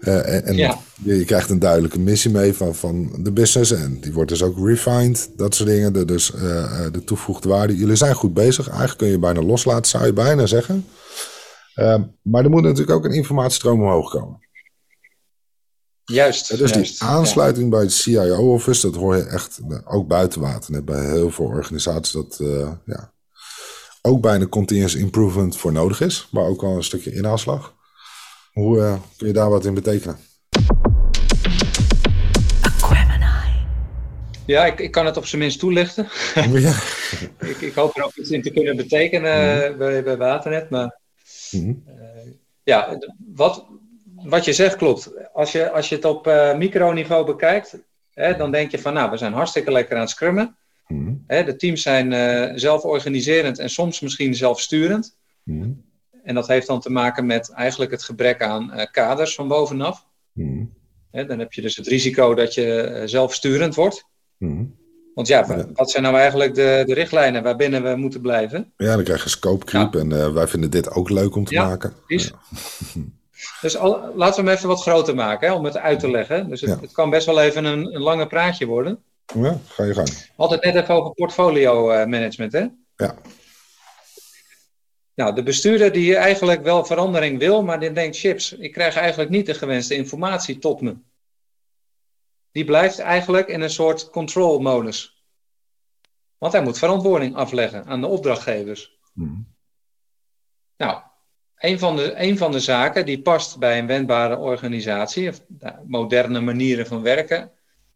En ja. je, krijgt een duidelijke missie mee van, van de business. En die wordt dus ook refined, dat soort dingen. De, dus de toegevoegde waarde. Jullie zijn goed bezig. Eigenlijk kun je bijna loslaten, zou je bijna zeggen. Maar er moet natuurlijk ook een informatiestroom omhoog komen. Juist. dus die aansluiting bij het CIO-office, dat hoor je echt ook buiten water. Bij heel veel organisaties dat ja, ook bijna continuous improvement voor nodig is. Maar ook al een stukje inhaalslag. Hoe uh, kun je daar wat in betekenen? Ja, ik, ik kan het op zijn minst toelichten. Ja. ik, ik, hoop er ook iets in te kunnen betekenen mm bij, bij Waternet. Maar mm -hmm. uh, ja, wat, wat je zegt klopt. Als je, als je het op uh, microniveau bekijkt, hè, dan denk je van nou, we zijn hartstikke lekker aan het scrummen. Mm hè, de teams zijn uh, zelforganiserend en soms misschien zelfsturend. Mm en dat heeft dan te maken met eigenlijk het gebrek aan uh, kaders van bovenaf. Mm. dan heb je dus het risico dat je zelfsturend wordt. Want ja, wat zijn nou eigenlijk de, de richtlijnen waarbinnen we moeten blijven? Ja, dan krijg je scope creep en wij vinden dit ook leuk om te ja, maken. Precies. Dus al, laten we hem even wat groter maken hè, om het uit te leggen. Dus het, het kan best wel even een, een lange praatje worden. Ja, ga je gang. Altijd net even over portfolio management, hè? Ja. Nou, de bestuurder die eigenlijk wel verandering wil, maar die denkt, chips, ik krijg eigenlijk niet de gewenste informatie tot me. Die blijft eigenlijk in een soort control modus. Want hij moet verantwoording afleggen aan de opdrachtgevers. Hmm. Nou, een van, de, een van de zaken die past bij een wendbare organisatie, of moderne manieren van werken,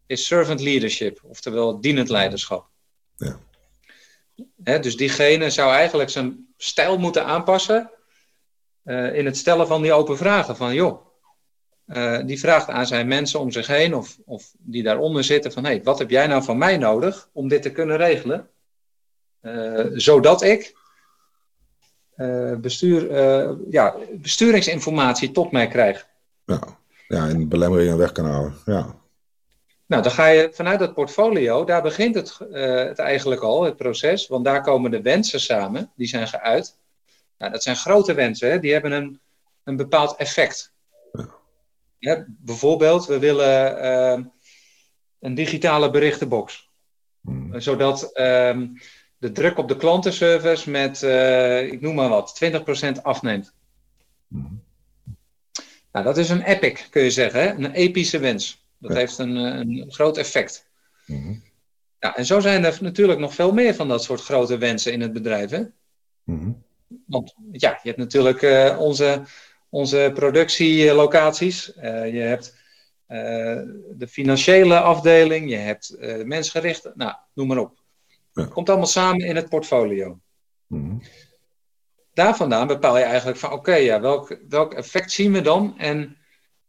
is servant leadership, oftewel dienend leiderschap. Ja. dus diegene zou eigenlijk zijn stijl moeten aanpassen uh, in het stellen van die open vragen. Van joh, uh, die vraagt aan zijn mensen om zich heen of, of die daaronder zitten van hé, hey, wat heb jij nou van mij nodig om dit te kunnen regelen? Uh, zodat ik bestuur, ja, besturingsinformatie tot mij krijg. Ja, ja en belemmeringen weg kan houden. Ja. Nou, dan ga je vanuit dat portfolio, daar begint het, uh, het eigenlijk al, het proces, want daar komen de wensen samen, die zijn geuit. Nou, dat zijn grote wensen, hè? die hebben een, een bepaald effect. Ja. Ja, bijvoorbeeld, we willen uh, een digitale berichtenbox, hmm. zodat uh, de druk op de klantenservice met, eh, ik noem maar wat, 20% afneemt. Hmm. Nou, dat is een epic, kun je zeggen, hè? een epische wens. Dat heeft een, eh, een, groot effect. Mhm. ja, en zo zijn er natuurlijk nog veel meer van dat soort grote wensen in het bedrijf. Hè? Mhm. Want ja, je hebt natuurlijk uh, onze, onze productielocaties. Uh, je hebt de financiële afdeling. Je hebt mensgericht. Nou, noem maar op. Ja. Komt allemaal samen in het portfolio. Mm Daar vandaan bepaal je eigenlijk van oké, okay, ja, welk, welk effect zien we dan? En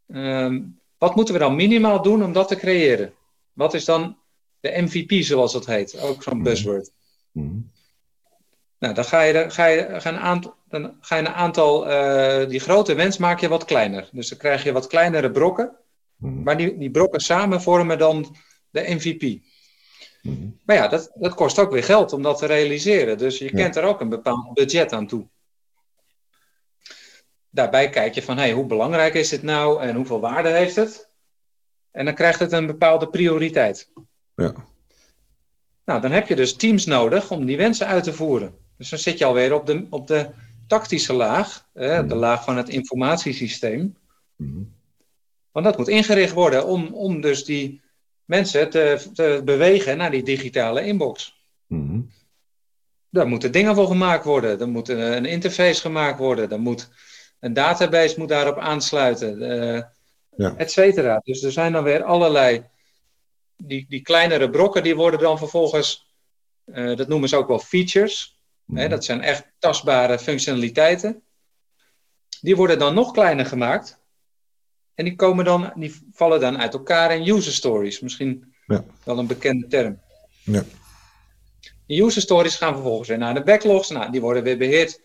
ehm, wat moeten we dan minimaal doen om dat te creëren? Wat is dan de MVP, zoals dat heet? Ook zo'n buzzword. Mm nou, dan ga je, ga je, ga een aantal, dan ga je een aantal, uh, die grote wens maak je wat kleiner. Dus dan krijg je wat kleinere brokken. Mm. Maar die, die brokken samen vormen dan de MVP. Mm. Maar ja, dat, dat kost ook weer geld om dat te realiseren. Dus je ja. kent er ook een bepaald budget aan toe. Daarbij kijk je van, hey, hoe belangrijk is dit nou en hoeveel waarde heeft het? En dan krijgt het een bepaalde prioriteit. Ja. Nou, dan heb je dus teams nodig om die wensen uit te voeren. Dus dan zit je alweer op de, op de tactische laag, de laag van het informatiesysteem. Want dat moet ingericht worden om, om dus die mensen te, te bewegen naar die digitale inbox. Mm Daar moeten dingen voor gemaakt worden. Er moet een, interface gemaakt worden. Er moet een database moet daarop aansluiten. Uh, ja. Et cetera. Dus er zijn dan weer allerlei... Die, die kleinere brokken die worden dan vervolgens... Uh, dat noemen ze ook wel features. Hè, dat zijn echt tastbare functionaliteiten. Die worden dan nog kleiner gemaakt. En die, komen dan, die vallen dan uit elkaar in user stories. Misschien ja. wel een bekende term. Ja. Die user stories gaan vervolgens weer naar de backlogs. Nou, die worden weer beheerd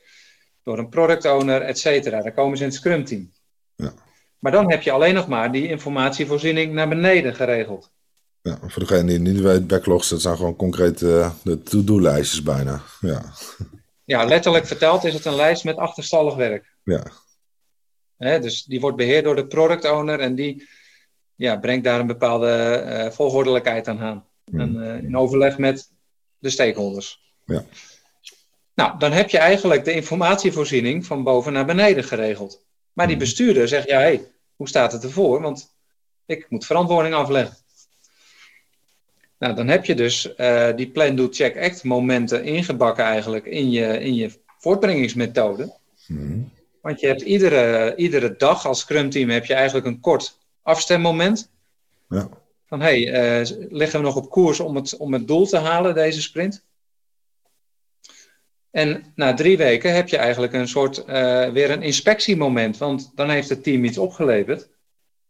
door een product owner, et cetera. Daar komen ze in het Scrum team. Ja. Maar dan heb je alleen nog maar die informatievoorziening naar beneden geregeld. Ja, voor degene die niet weet, backlogs, dat zijn gewoon concreet uh, de to-do-lijstjes bijna. Ja. ja, letterlijk verteld is het een lijst met achterstallig werk. Ja. Hè, dus die wordt beheerd door de product owner en die ja, brengt daar een bepaalde uh, volgordelijkheid aan aan. Mm. En, uh, in overleg met de stakeholders. Ja. Nou, dan heb je eigenlijk de informatievoorziening van boven naar beneden geregeld. Maar die mm. bestuurder zegt, ja, hé, hey, hoe staat het ervoor? Want ik moet verantwoording afleggen. Nou, dan heb je dus uh, die plan, do, check, act momenten ingebakken eigenlijk in je, in je voortbrengingsmethode. Hmm. Want je hebt iedere, iedere dag als Scrum team heb je eigenlijk een kort afstemmoment. Ja. Van hey, uh, liggen we nog op koers om het, om het doel te halen, deze sprint? En na drie weken heb je eigenlijk een soort uh, weer een inspectiemoment, want dan heeft het team iets opgeleverd.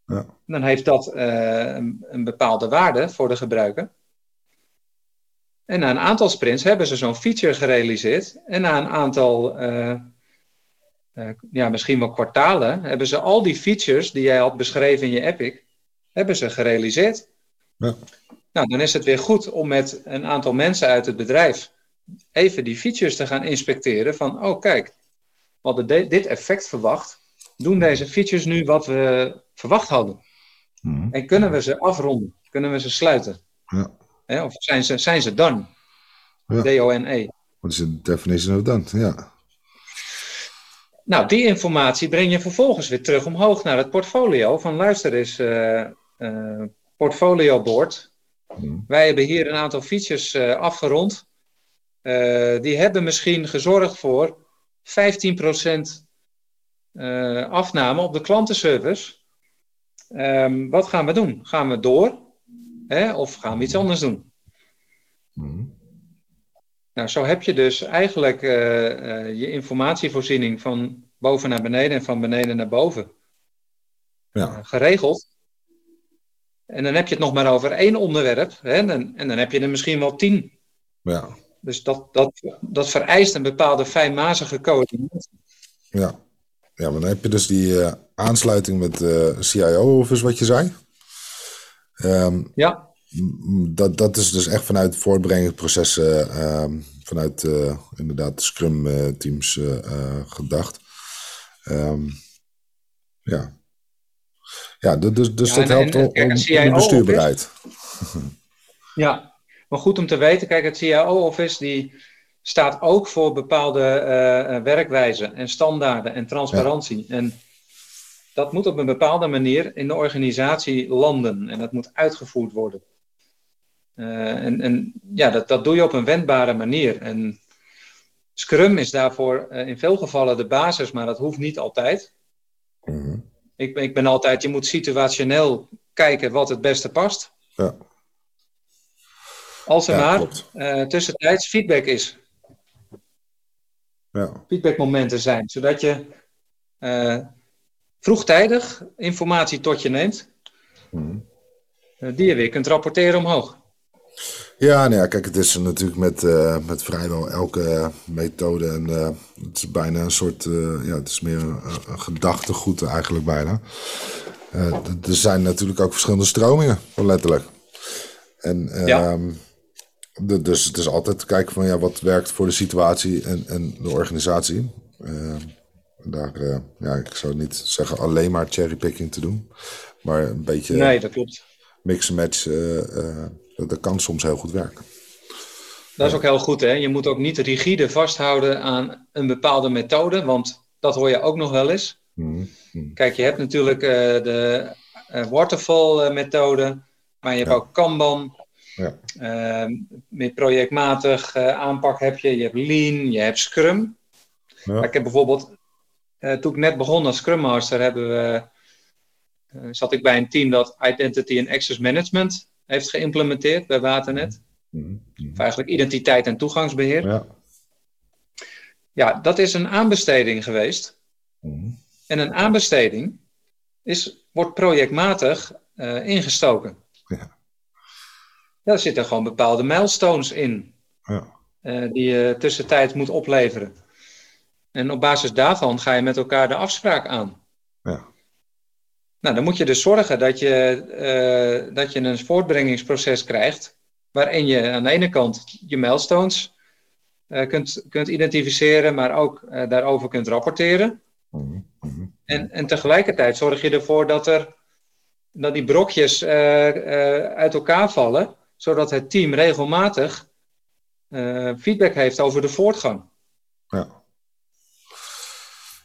Ja. Dan heeft dat een, een, bepaalde waarde voor de gebruiker. En na een aantal sprints hebben ze zo'n feature gerealiseerd. En na een aantal, ja, misschien wel kwartalen, hebben ze al die features die jij had beschreven in je Epic, hebben ze gerealiseerd. Ja. Nou, dan is het weer goed om met een aantal mensen uit het bedrijf even die features te gaan inspecteren. Van, oh kijk, we hadden dit effect verwacht. Doen deze features nu wat we verwacht hadden? Mhm. En kunnen we ze afronden? Kunnen we ze sluiten? Ja. Hè? Of zijn ze, zijn ze done? Ja. D-O-N-E. Wat is de definition of done? Ja. Nou, die informatie breng je vervolgens weer terug omhoog naar het portfolio. Van luister eens, uh, uh, portfolio board. Hmm. Wij hebben hier een aantal features uh, afgerond. die hebben misschien gezorgd voor 15% afname op de klantenservice. Um, wat gaan we doen? Gaan we door? Hè? Of gaan we iets anders doen? Hmm. Nou, zo heb je dus eigenlijk uh, uh, je informatievoorziening van boven naar beneden en van beneden naar boven ja. uh, geregeld. En dan heb je het nog maar over één onderwerp. Hè? En, en dan heb je er misschien wel tien. Ja. Dus dat, dat, dat vereist een bepaalde fijnmazige coördinatie. Ja. ja, maar dan heb je dus die aansluiting met de CIO-office, wat je zei. Um, ja. Dat, dat is dus echt vanuit voortbrengingsprocessen, uh, vanuit uh, inderdaad Scrum-teams uh, gedacht. Um, ja. Ja, dus, dus ja, dat helpt en, om, om, om bestuurbaarheid. ja, maar goed om te weten, kijk, het CIO-office die staat ook voor bepaalde werkwijzen en standaarden en transparantie. Ja. En dat moet op een bepaalde manier in de organisatie landen en dat moet uitgevoerd worden. Uh, en, en ja, dat, dat doe je op een wendbare manier. En Scrum is daarvoor in veel gevallen de basis, maar dat hoeft niet altijd. Mhm. ik, ik ben altijd, je moet situationeel kijken wat het beste past. Ja. Als er Ja, maar eh, tussentijds feedback is. Ja. feedbackmomenten zijn, zodat je eh, vroegtijdig informatie tot je neemt, Mhm. eh, die je weer kunt rapporteren omhoog. Ja, nou ja, kijk, het is natuurlijk met, eh, met vrijwel elke methode. En, eh, het is bijna een soort, eh, ja, het is meer een, een gedachtegoed eigenlijk bijna. Er zijn natuurlijk ook verschillende stromingen, letterlijk. En Ja. ehm, de- dus het is altijd te kijken van ja, wat werkt voor de situatie en, en de organisatie. Ehm, daar, ja, ik zou niet zeggen alleen maar cherrypicking te doen, maar een beetje Nee, dat klopt. mix en match, dat, dat kan soms heel goed werken. Dat is ook heel goed. Hè? Je moet ook niet rigide vasthouden aan een bepaalde methode, want dat hoor je ook nog wel eens. Mhm, mhm. Kijk, je hebt natuurlijk eh, de eh, waterfall-methode, maar je hebt Ja. ook Kanban. Ja. Eh, meer projectmatig eh, aanpak heb je. Je hebt Lean, je hebt Scrum. Ja. Ik heb bijvoorbeeld, eh, toen ik net begon als Scrum Master, hebben we, eh, zat ik bij een team dat Identity and Access Management heeft geïmplementeerd bij Waternet. Of eigenlijk identiteit en toegangsbeheer. Ja. Ja, dat is een aanbesteding geweest. Mhm. En een aanbesteding is, wordt projectmatig eh, ingestoken. Ja. Daar zitten gewoon bepaalde milestones in. Ja. eh, die je tussentijds moet opleveren. En op basis daarvan ga je met elkaar de afspraak aan. Ja. Nou, dan moet je dus zorgen dat je, eh, dat je een voortbrengingsproces krijgt. waarin je aan de ene kant je milestones eh, kunt, kunt identificeren, maar ook eh, daarover kunt rapporteren. Mhm, mhm. En, en tegelijkertijd zorg je ervoor dat, er, dat die brokjes uit elkaar vallen, zodat het team regelmatig feedback heeft over de voortgang. Ja.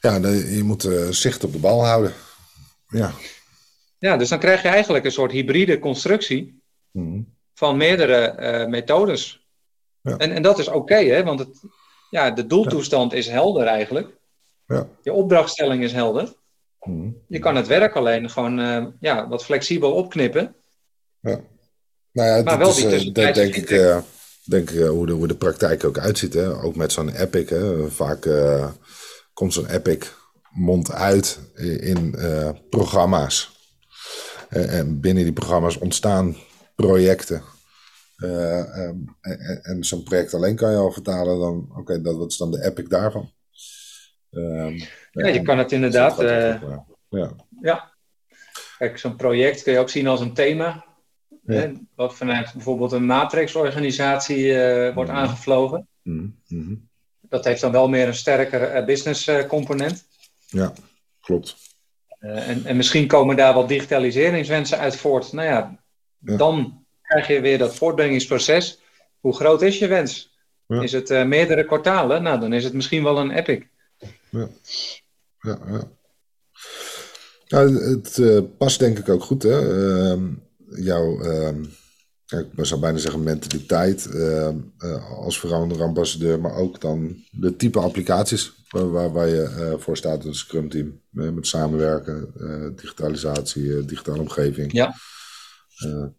Ja, je moet zicht op de bal houden. Ja. Ja, dus dan krijg je eigenlijk een soort hybride constructie Mhm. van meerdere eh, methodes. Ja. En, en dat is oké, hè? want het, ja, de doeltoestand is helder eigenlijk. Ja. Je opdrachtstelling is helder. Mhm. Je kan het werk alleen gewoon eh, ja, wat flexibel opknippen. Ja. Nou ja, Maar dat wel is, die eh, tussentijdse denk ik, feedback. eh, denk ik hoe, de, hoe de praktijk ook uitziet. Hè? Ook met zo'n Epic. Hè? Vaak komt zo'n Epic mond uit in, eh, programma's. Eh, en binnen die programma's ontstaan projecten. Eh, ehm, en en- en zo'n project alleen kan je al vertalen dan, oké, dat wat is dan de epic daarvan? Ehm, Ja, je kan het inderdaad. ja. ja. Kijk, zo'n project kun je ook zien als een thema. Ja. Hè, wat vanuit bijvoorbeeld een matrixorganisatie wordt Mhm. aangevlogen. Mhm, mhm. Dat heeft dan wel meer een sterkere eh, business component. Ja, klopt. Eh, en, en misschien komen daar wat digitaliseringswensen uit voort. Nou ja, Ja. dan krijg je weer dat voortbrengingsproces. Hoe groot is je wens? Ja. Is het eh, meerdere kwartalen? Nou, dan is het misschien wel een epic. Ja, ja. Nou, het eh, past denk ik ook goed, hè? Ehm, jouw, ehm, ik zou bijna zeggen mentaliteit ehm, eh, als veranderambassadeur, maar ook dan de type applicaties waar, waar, waar je eh, voor staat, een Scrum team, eh, met samenwerken, digitalisatie, digitale omgeving. Ja.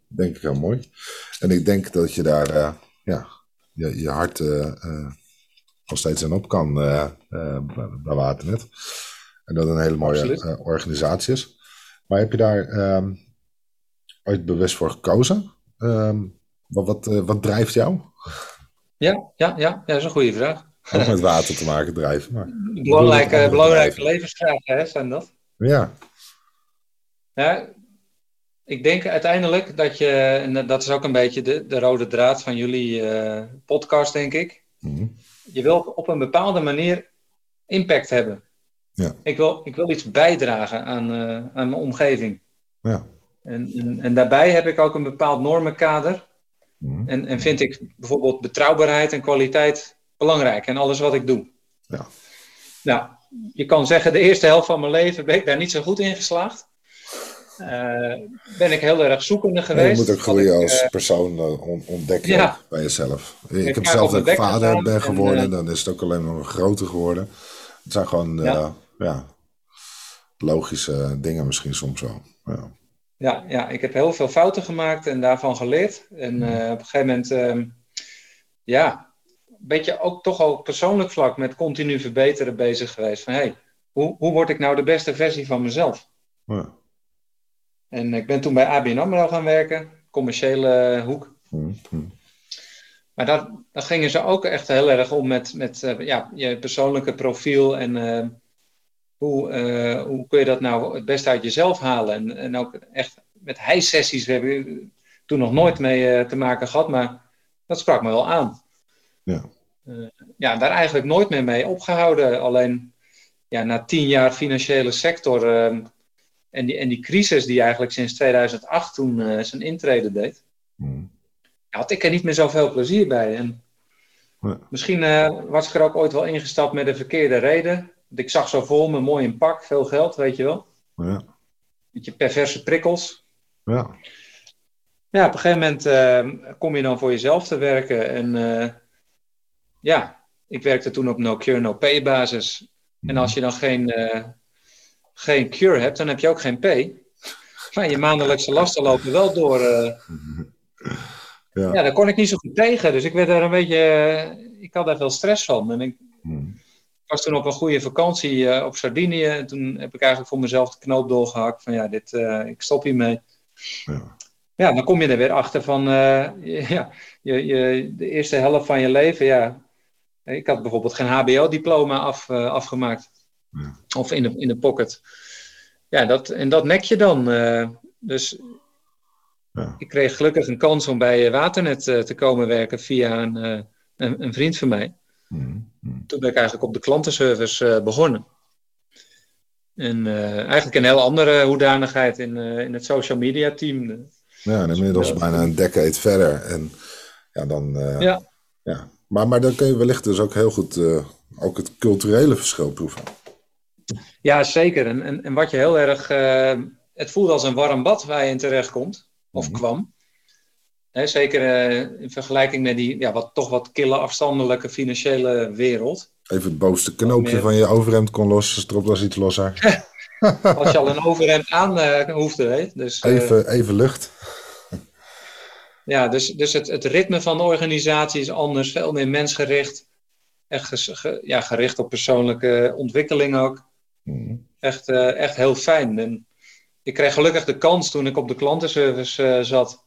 Denk ik heel mooi. En ik denk dat je daar ja, je, je hart nog steeds aan op kan bij, Waternet. En dat een hele mooie organisatie is. Maar heb je daar ehm, ooit bewust voor gekozen? Ehm, wat, wat, eh, wat drijft jou? Ja, ja, ja, ja, dat is een goede vraag. Ook met water te maken drijven. Maar, Belangrijke, belangrijke levensvragen hè, zijn dat. ja, Ja, ik denk uiteindelijk dat je, en dat is ook een beetje de, de rode draad van jullie eh, podcast, denk ik. Mhm. Je wil op een bepaalde manier impact hebben. Ja. Ik, wil, ik wil iets bijdragen aan, eh, aan mijn omgeving. ja. En, en, en daarbij heb ik ook een bepaald normenkader. Mhm. En, en vind ik bijvoorbeeld betrouwbaarheid en kwaliteit belangrijk in alles wat ik doe. Ja. Nou, je kan zeggen, de eerste helft van mijn leven ben ik daar niet zo goed in geslaagd. ben ik heel erg zoekende geweest. je moet ook groeien als persoon ontdekken bij jezelf. Ik, heb zelf ook vader ben geworden, dan is het ook alleen maar groter geworden. Het zijn gewoon ja. logische dingen misschien soms wel. Ja. Ja, ja, ik heb heel veel fouten gemaakt en daarvan geleerd. En uh, op een gegeven moment, uh, ja, een beetje ook toch al persoonlijk vlak met continu verbeteren bezig geweest. Van hey, hoe, hoe word ik nou de beste versie van mezelf? Ja. En ik ben toen bij ABN AMRO gaan werken, commerciële hoek. Mm Maar daar, daar gingen ze ook echt heel erg om met, met uh, ja, je persoonlijke profiel en hoe, uh, hoe kun je dat nou het beste uit jezelf halen? En, en ook echt met hij-sessies, we hebben toen nog nooit mee uh, te maken gehad, maar dat sprak me wel aan. Ja. Uh, ja, daar eigenlijk nooit meer mee opgehouden. Alleen ja, na tien jaar financiële sector en, die, en die crisis die eigenlijk sinds 2008 toen zijn intrede deed, mm. had ik er niet meer zoveel plezier bij. En ja. Misschien was ik er ook ooit wel ingestapt met de verkeerde reden ik zag zo vol me, mooi in pak, veel geld, weet je wel. Ja. Beetje perverse prikkels. Ja. Ja, op een gegeven moment uh, kom je dan voor jezelf te werken. En uh, ja, ik werkte toen op no-cure, no-pay basis. En als je dan geen, uh, geen cure hebt, dan heb je ook geen pay. Maar je maandelijkse lasten lopen wel door. ja. ja, daar kon ik niet zo goed tegen. Dus ik werd daar een beetje... ik had daar veel stress van. En ik, was toen op een goede vakantie uh, op Sardinië. En toen heb ik eigenlijk voor mezelf de knoop doorgehakt van ja, dit, uh, ik stop hiermee. Ja. ja, dan kom je er weer achter van uh, ja, je, je, de eerste helft van je leven. Ja, ik had bijvoorbeeld geen HBO-diploma af, afgemaakt. Ja. Of in de, in de pocket. Ja, dat, en dat nek je dan. dus ja. ik kreeg gelukkig een kans om bij Waternet te komen werken via een, een, een vriend van mij. Mm. Toen ben ik eigenlijk op de klantenservice uh, begonnen. En uh, eigenlijk een heel andere hoedanigheid in, uh, in het social media team. Ja, en inmiddels bijna een decade verder. En ja, dan. ja. ja. Maar, maar dan kun je wellicht dus ook heel goed ook het culturele verschil proeven. Ja, zeker. En, en, en wat je heel erg. het voelt als een warm bad waar je in terecht komt, of mm kwam zeker uh, in vergelijking met die ja, wat, toch wat kille afstandelijke financiële wereld. Even het bovenste knoopje van je overhemd kon los, strop was iets losser. Als je al een overhemd aan uh, hoefde, weet. Dus, uh, even, even lucht. ja, dus, dus het, het ritme van de organisatie is anders, veel meer mensgericht. Echt ge, ja, gericht op persoonlijke ontwikkeling ook. Mm. Echt, echt heel fijn. En ik kreeg gelukkig de kans toen ik op de klantenservice zat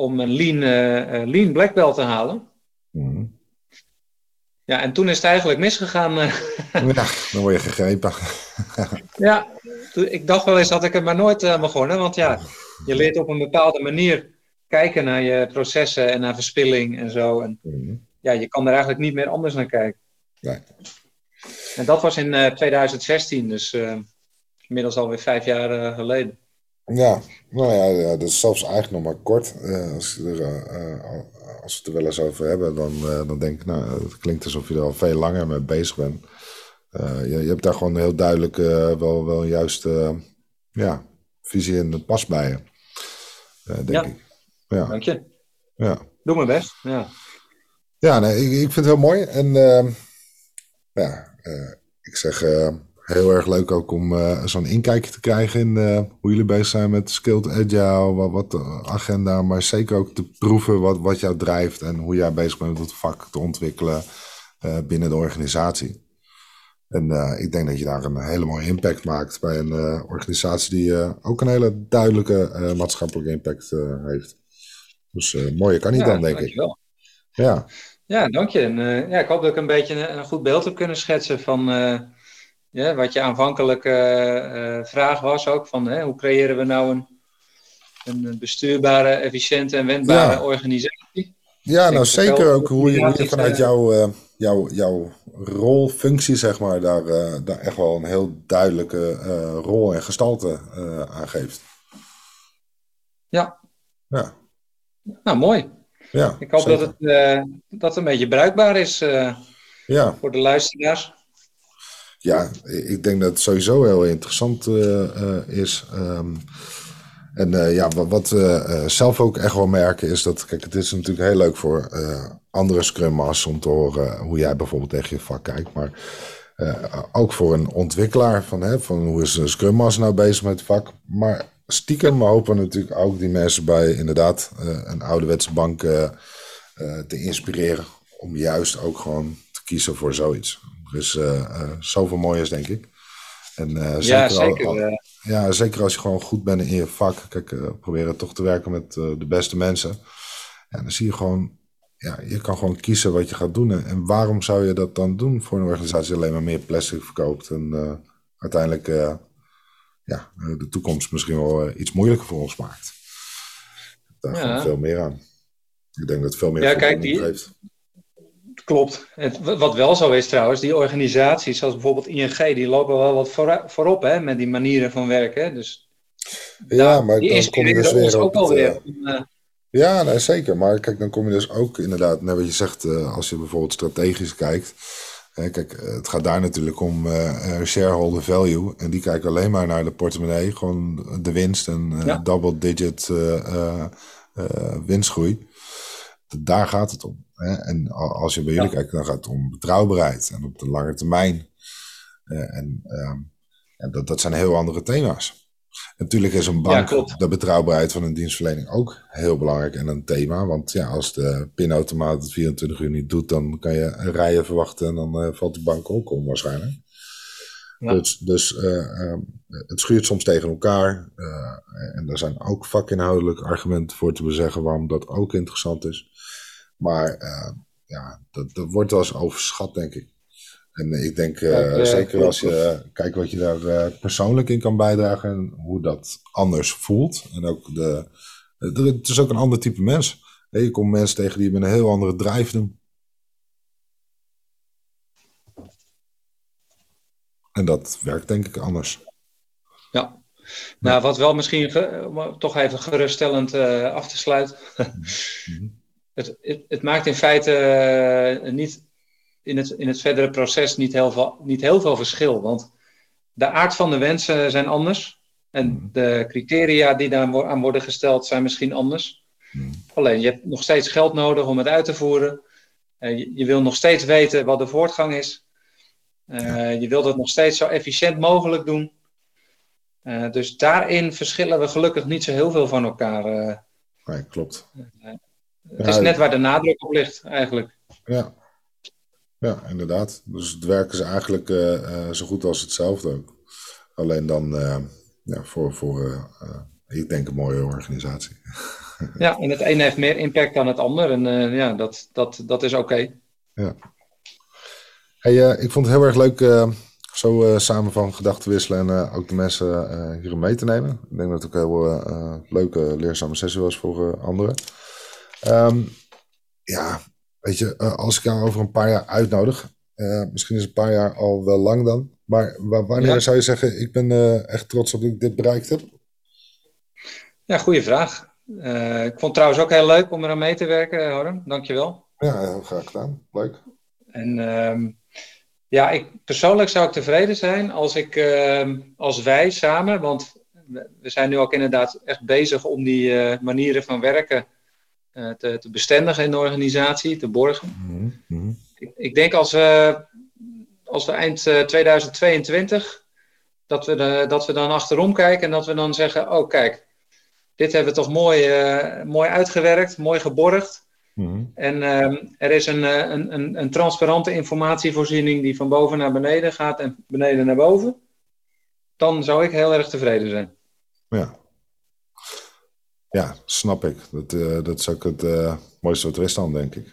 om een lean, uh, lean black belt te halen. Mhm. Ja, en toen is het eigenlijk misgegaan. Eh. ja, dan word je gegrepen. ja, ik dacht wel eens dat ik het maar nooit uh, begonnen. Want ja, je leert op een bepaalde manier kijken naar je processen en naar verspilling en zo. En mhm. ja, je kan er eigenlijk niet meer anders naar kijken. Nee. En dat was in uh, 2016, dus inmiddels alweer vijf jaar geleden. Ja, nou ja, dat is zelfs eigenlijk nog maar kort. Uh, als, er, uh, als we het er wel eens over hebben, dan, uh, dan denk ik, nou, het klinkt alsof je er al veel langer mee bezig bent. Je, je, hebt daar gewoon heel duidelijk wel, wel een juiste ja, visie en pas bij je. denk ja. ik. Ja, dank je. Ja. Doe mijn best. Ja, ja nee, ik, ik vind het heel mooi. En ehm, ja, ik zeg heel erg leuk ook om uh, zo'n inkijkje te krijgen in uh, hoe jullie bezig zijn met Skilled Agile, wat, wat de agenda, maar zeker ook te proeven wat, wat jou drijft en hoe jij bezig bent met het vak te ontwikkelen uh, binnen de organisatie. En ik denk dat je daar een hele mooie impact maakt bij een organisatie die ook een hele duidelijke maatschappelijke impact heeft. Dus mooie kan niet dan, denk ik. Ja. ja, dank je. En, ja, ik hoop dat ik een beetje een, een goed beeld heb kunnen schetsen van ja, wat je aanvankelijke uh, vraag was ook, van hè, hoe creëren we nou een, een bestuurbare, efficiënte en wendbare organisatie? Ja, nou zeker ook hoe je, hoe je vanuit jouw, uh, jouw, jouw rol, functie, zeg maar, daar, daar echt wel een heel duidelijke rol en gestalte aan geeft. Ja. Ja. Nou, mooi. Ja, ik hoop dat het, dat het een beetje bruikbaar is ja. voor de luisteraars. Ja, ik denk dat het sowieso heel interessant uh, uh, is. Um, En ja, wat, we zelf ook echt wel merken is dat, kijk, het is natuurlijk heel leuk voor andere Scrum Masters om te horen hoe jij bijvoorbeeld tegen je vak kijkt. Maar ook voor een ontwikkelaar van, hè, van hoe is een Scrum Master nou bezig met het vak. Maar stiekem hopen natuurlijk ook die mensen bij inderdaad een ouderwetse bank te inspireren. Om juist ook gewoon te kiezen voor zoiets. Er is zoveel mooiers, denk ik. En, zeker ja, zeker. ja, zeker als je gewoon goed bent in je vak. Kijk, proberen toch te werken met de beste mensen. En dan zie je gewoon ja, je kan gewoon kiezen wat je gaat doen. En waarom zou je dat dan doen voor een organisatie die alleen maar meer plastic verkoopt en uh, uiteindelijk uh, ja, de toekomst misschien wel uh, iets moeilijker voor ons maakt? Daar ja. gaat veel meer aan. Ik denk dat het veel meer ja, kijk, die, heeft. Klopt. Het, wat wel zo is trouwens, die organisaties zoals bijvoorbeeld ING, die lopen wel wat voor, voorop hè, met die manieren van werken. Dus ja, maar die dan kom je dus weer op ook alweer. Ja, nee, zeker. Maar kijk, dan kom je dus ook inderdaad, net wat je zegt, uh, als je bijvoorbeeld strategisch kijkt. Hè, kijk, eh, het gaat daar natuurlijk om uh, shareholder value. En die kijken alleen maar naar de portemonnee, gewoon de winst en ja. double digit winstgroei. Daar gaat het om. Hè? En als je bij jullie kijkt, dan gaat het om betrouwbaarheid en op de lange termijn. en, ehm, en dat, dat zijn heel andere thema's. Natuurlijk is een bank, de betrouwbaarheid van een dienstverlening ook heel belangrijk en een thema. Want ja, als de pinautomaat het 24 uur niet doet, dan kan je rijen verwachten en dan uh, valt de bank ook om waarschijnlijk. Dus, dus uh, het schuurt soms tegen elkaar. Uh, en daar zijn ook vakinhoudelijk argumenten voor te bezeggen waarom dat ook interessant is. Maar ja, dat, dat wordt wel eens overschat, denk ik. En ik denk uh, zeker als je uh, kijkt wat je daar uh, persoonlijk in kan bijdragen en hoe dat anders voelt. En ook de, het is ook een ander type mens. Hey, je komt mensen tegen die met een heel andere drijf doen. En dat werkt denk ik anders. Ja. Nou, wat wel misschien toch even geruststellend af te sluiten. Mhm. Het, het, het, maakt in feite niet in het, in het verdere proces niet heel, veel, niet heel veel verschil. Want de aard van de wensen zijn anders. En hmm. de criteria die daar aan worden gesteld zijn misschien anders. Hmm. Alleen, je hebt nog steeds geld nodig om het uit te voeren. Uh, je, je, wil nog steeds weten wat de voortgang is. Uh, Je wilt het nog steeds zo efficiënt mogelijk doen. Uh, dus daarin verschillen we gelukkig niet zo heel veel van elkaar. Nee, klopt. Het is net waar de nadruk op ligt, eigenlijk. Ja, ja, inderdaad. Dus het werken ze eigenlijk uh, uh, zo goed als hetzelfde ook. Alleen dan uh, ja, voor, voor ik denk een mooie organisatie. ja, en het ene heeft meer impact dan het ander. En ja, dat, dat, dat is oké. Okay. Ja. Hey, ik vond het heel erg leuk zo samen van gedachten wisselen en ook de mensen hierin mee te nemen. Ik denk dat het ook een heel leuke, leerzame sessie was voor anderen. Um, ja, Weet je, eh, als ik jou over een paar jaar uitnodig, uh, misschien is een paar jaar al wel lang dan, maar wanneer zou je zeggen, ik ben uh, echt trots op dat ik dit bereikt heb? Ja, goede vraag. ik vond het trouwens ook heel leuk om eraan mee te werken, Harm. Dankjewel. Ja, heel graag gedaan. Leuk. En ehm, ja, ik, persoonlijk zou ik tevreden zijn als, ik, ehm, als wij samen, want we zijn nu ook inderdaad echt bezig om die manieren van werken eh, te, te, bestendigen in de organisatie, te borgen. Mhm, mhm. ik, ik, denk als we, als we eind 2022, eh, dat we, de, dat we dan achterom kijken en dat we dan zeggen, oh kijk, dit hebben we toch mooi, uh, mooi uitgewerkt, mooi geborgd. Mhm. En uh, er is een, een, een, een, transparante informatievoorziening die van boven naar beneden gaat en beneden naar boven. Dan zou ik heel erg tevreden zijn. Ja, ja, snap ik. Dat, uh, dat is ook het uh, mooiste wat er is dan, denk ik.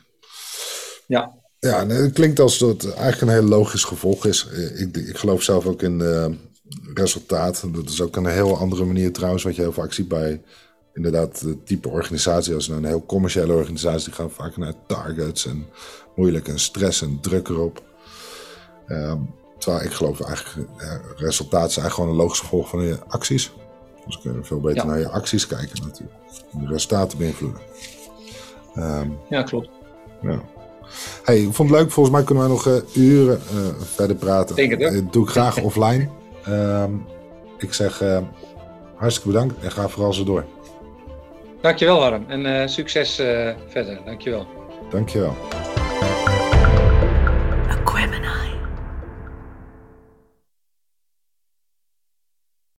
Ja. Ja, nee, het klinkt als dat het eigenlijk een heel logisch gevolg is. Eh, ik, ik geloof zelf ook in uh, resultaat. Dat is ook een heel andere manier trouwens, wat je heel vaak ziet bij inderdaad het type organisatie. Als een heel commerciële organisatie, die gaan vaak naar targets en moeilijk en stress en druk erop. Uh, terwijl ik geloof eigenlijk, resultaat is eigenlijk gewoon een logisch gevolg van je acties. Dus kun je veel beter naar je acties kijken natuurlijk. En de resultaten beïnvloeden. Um, ja, klopt. Ja. Hey, ik vond het leuk. Volgens mij kunnen wij nog uh, uren uh, verder praten. Denk het, Dat doe ik graag offline. Um, ik zeg uh, hartstikke bedankt en ga vooral zo door. Dankjewel Harm en succes verder. Dankjewel. Dankjewel.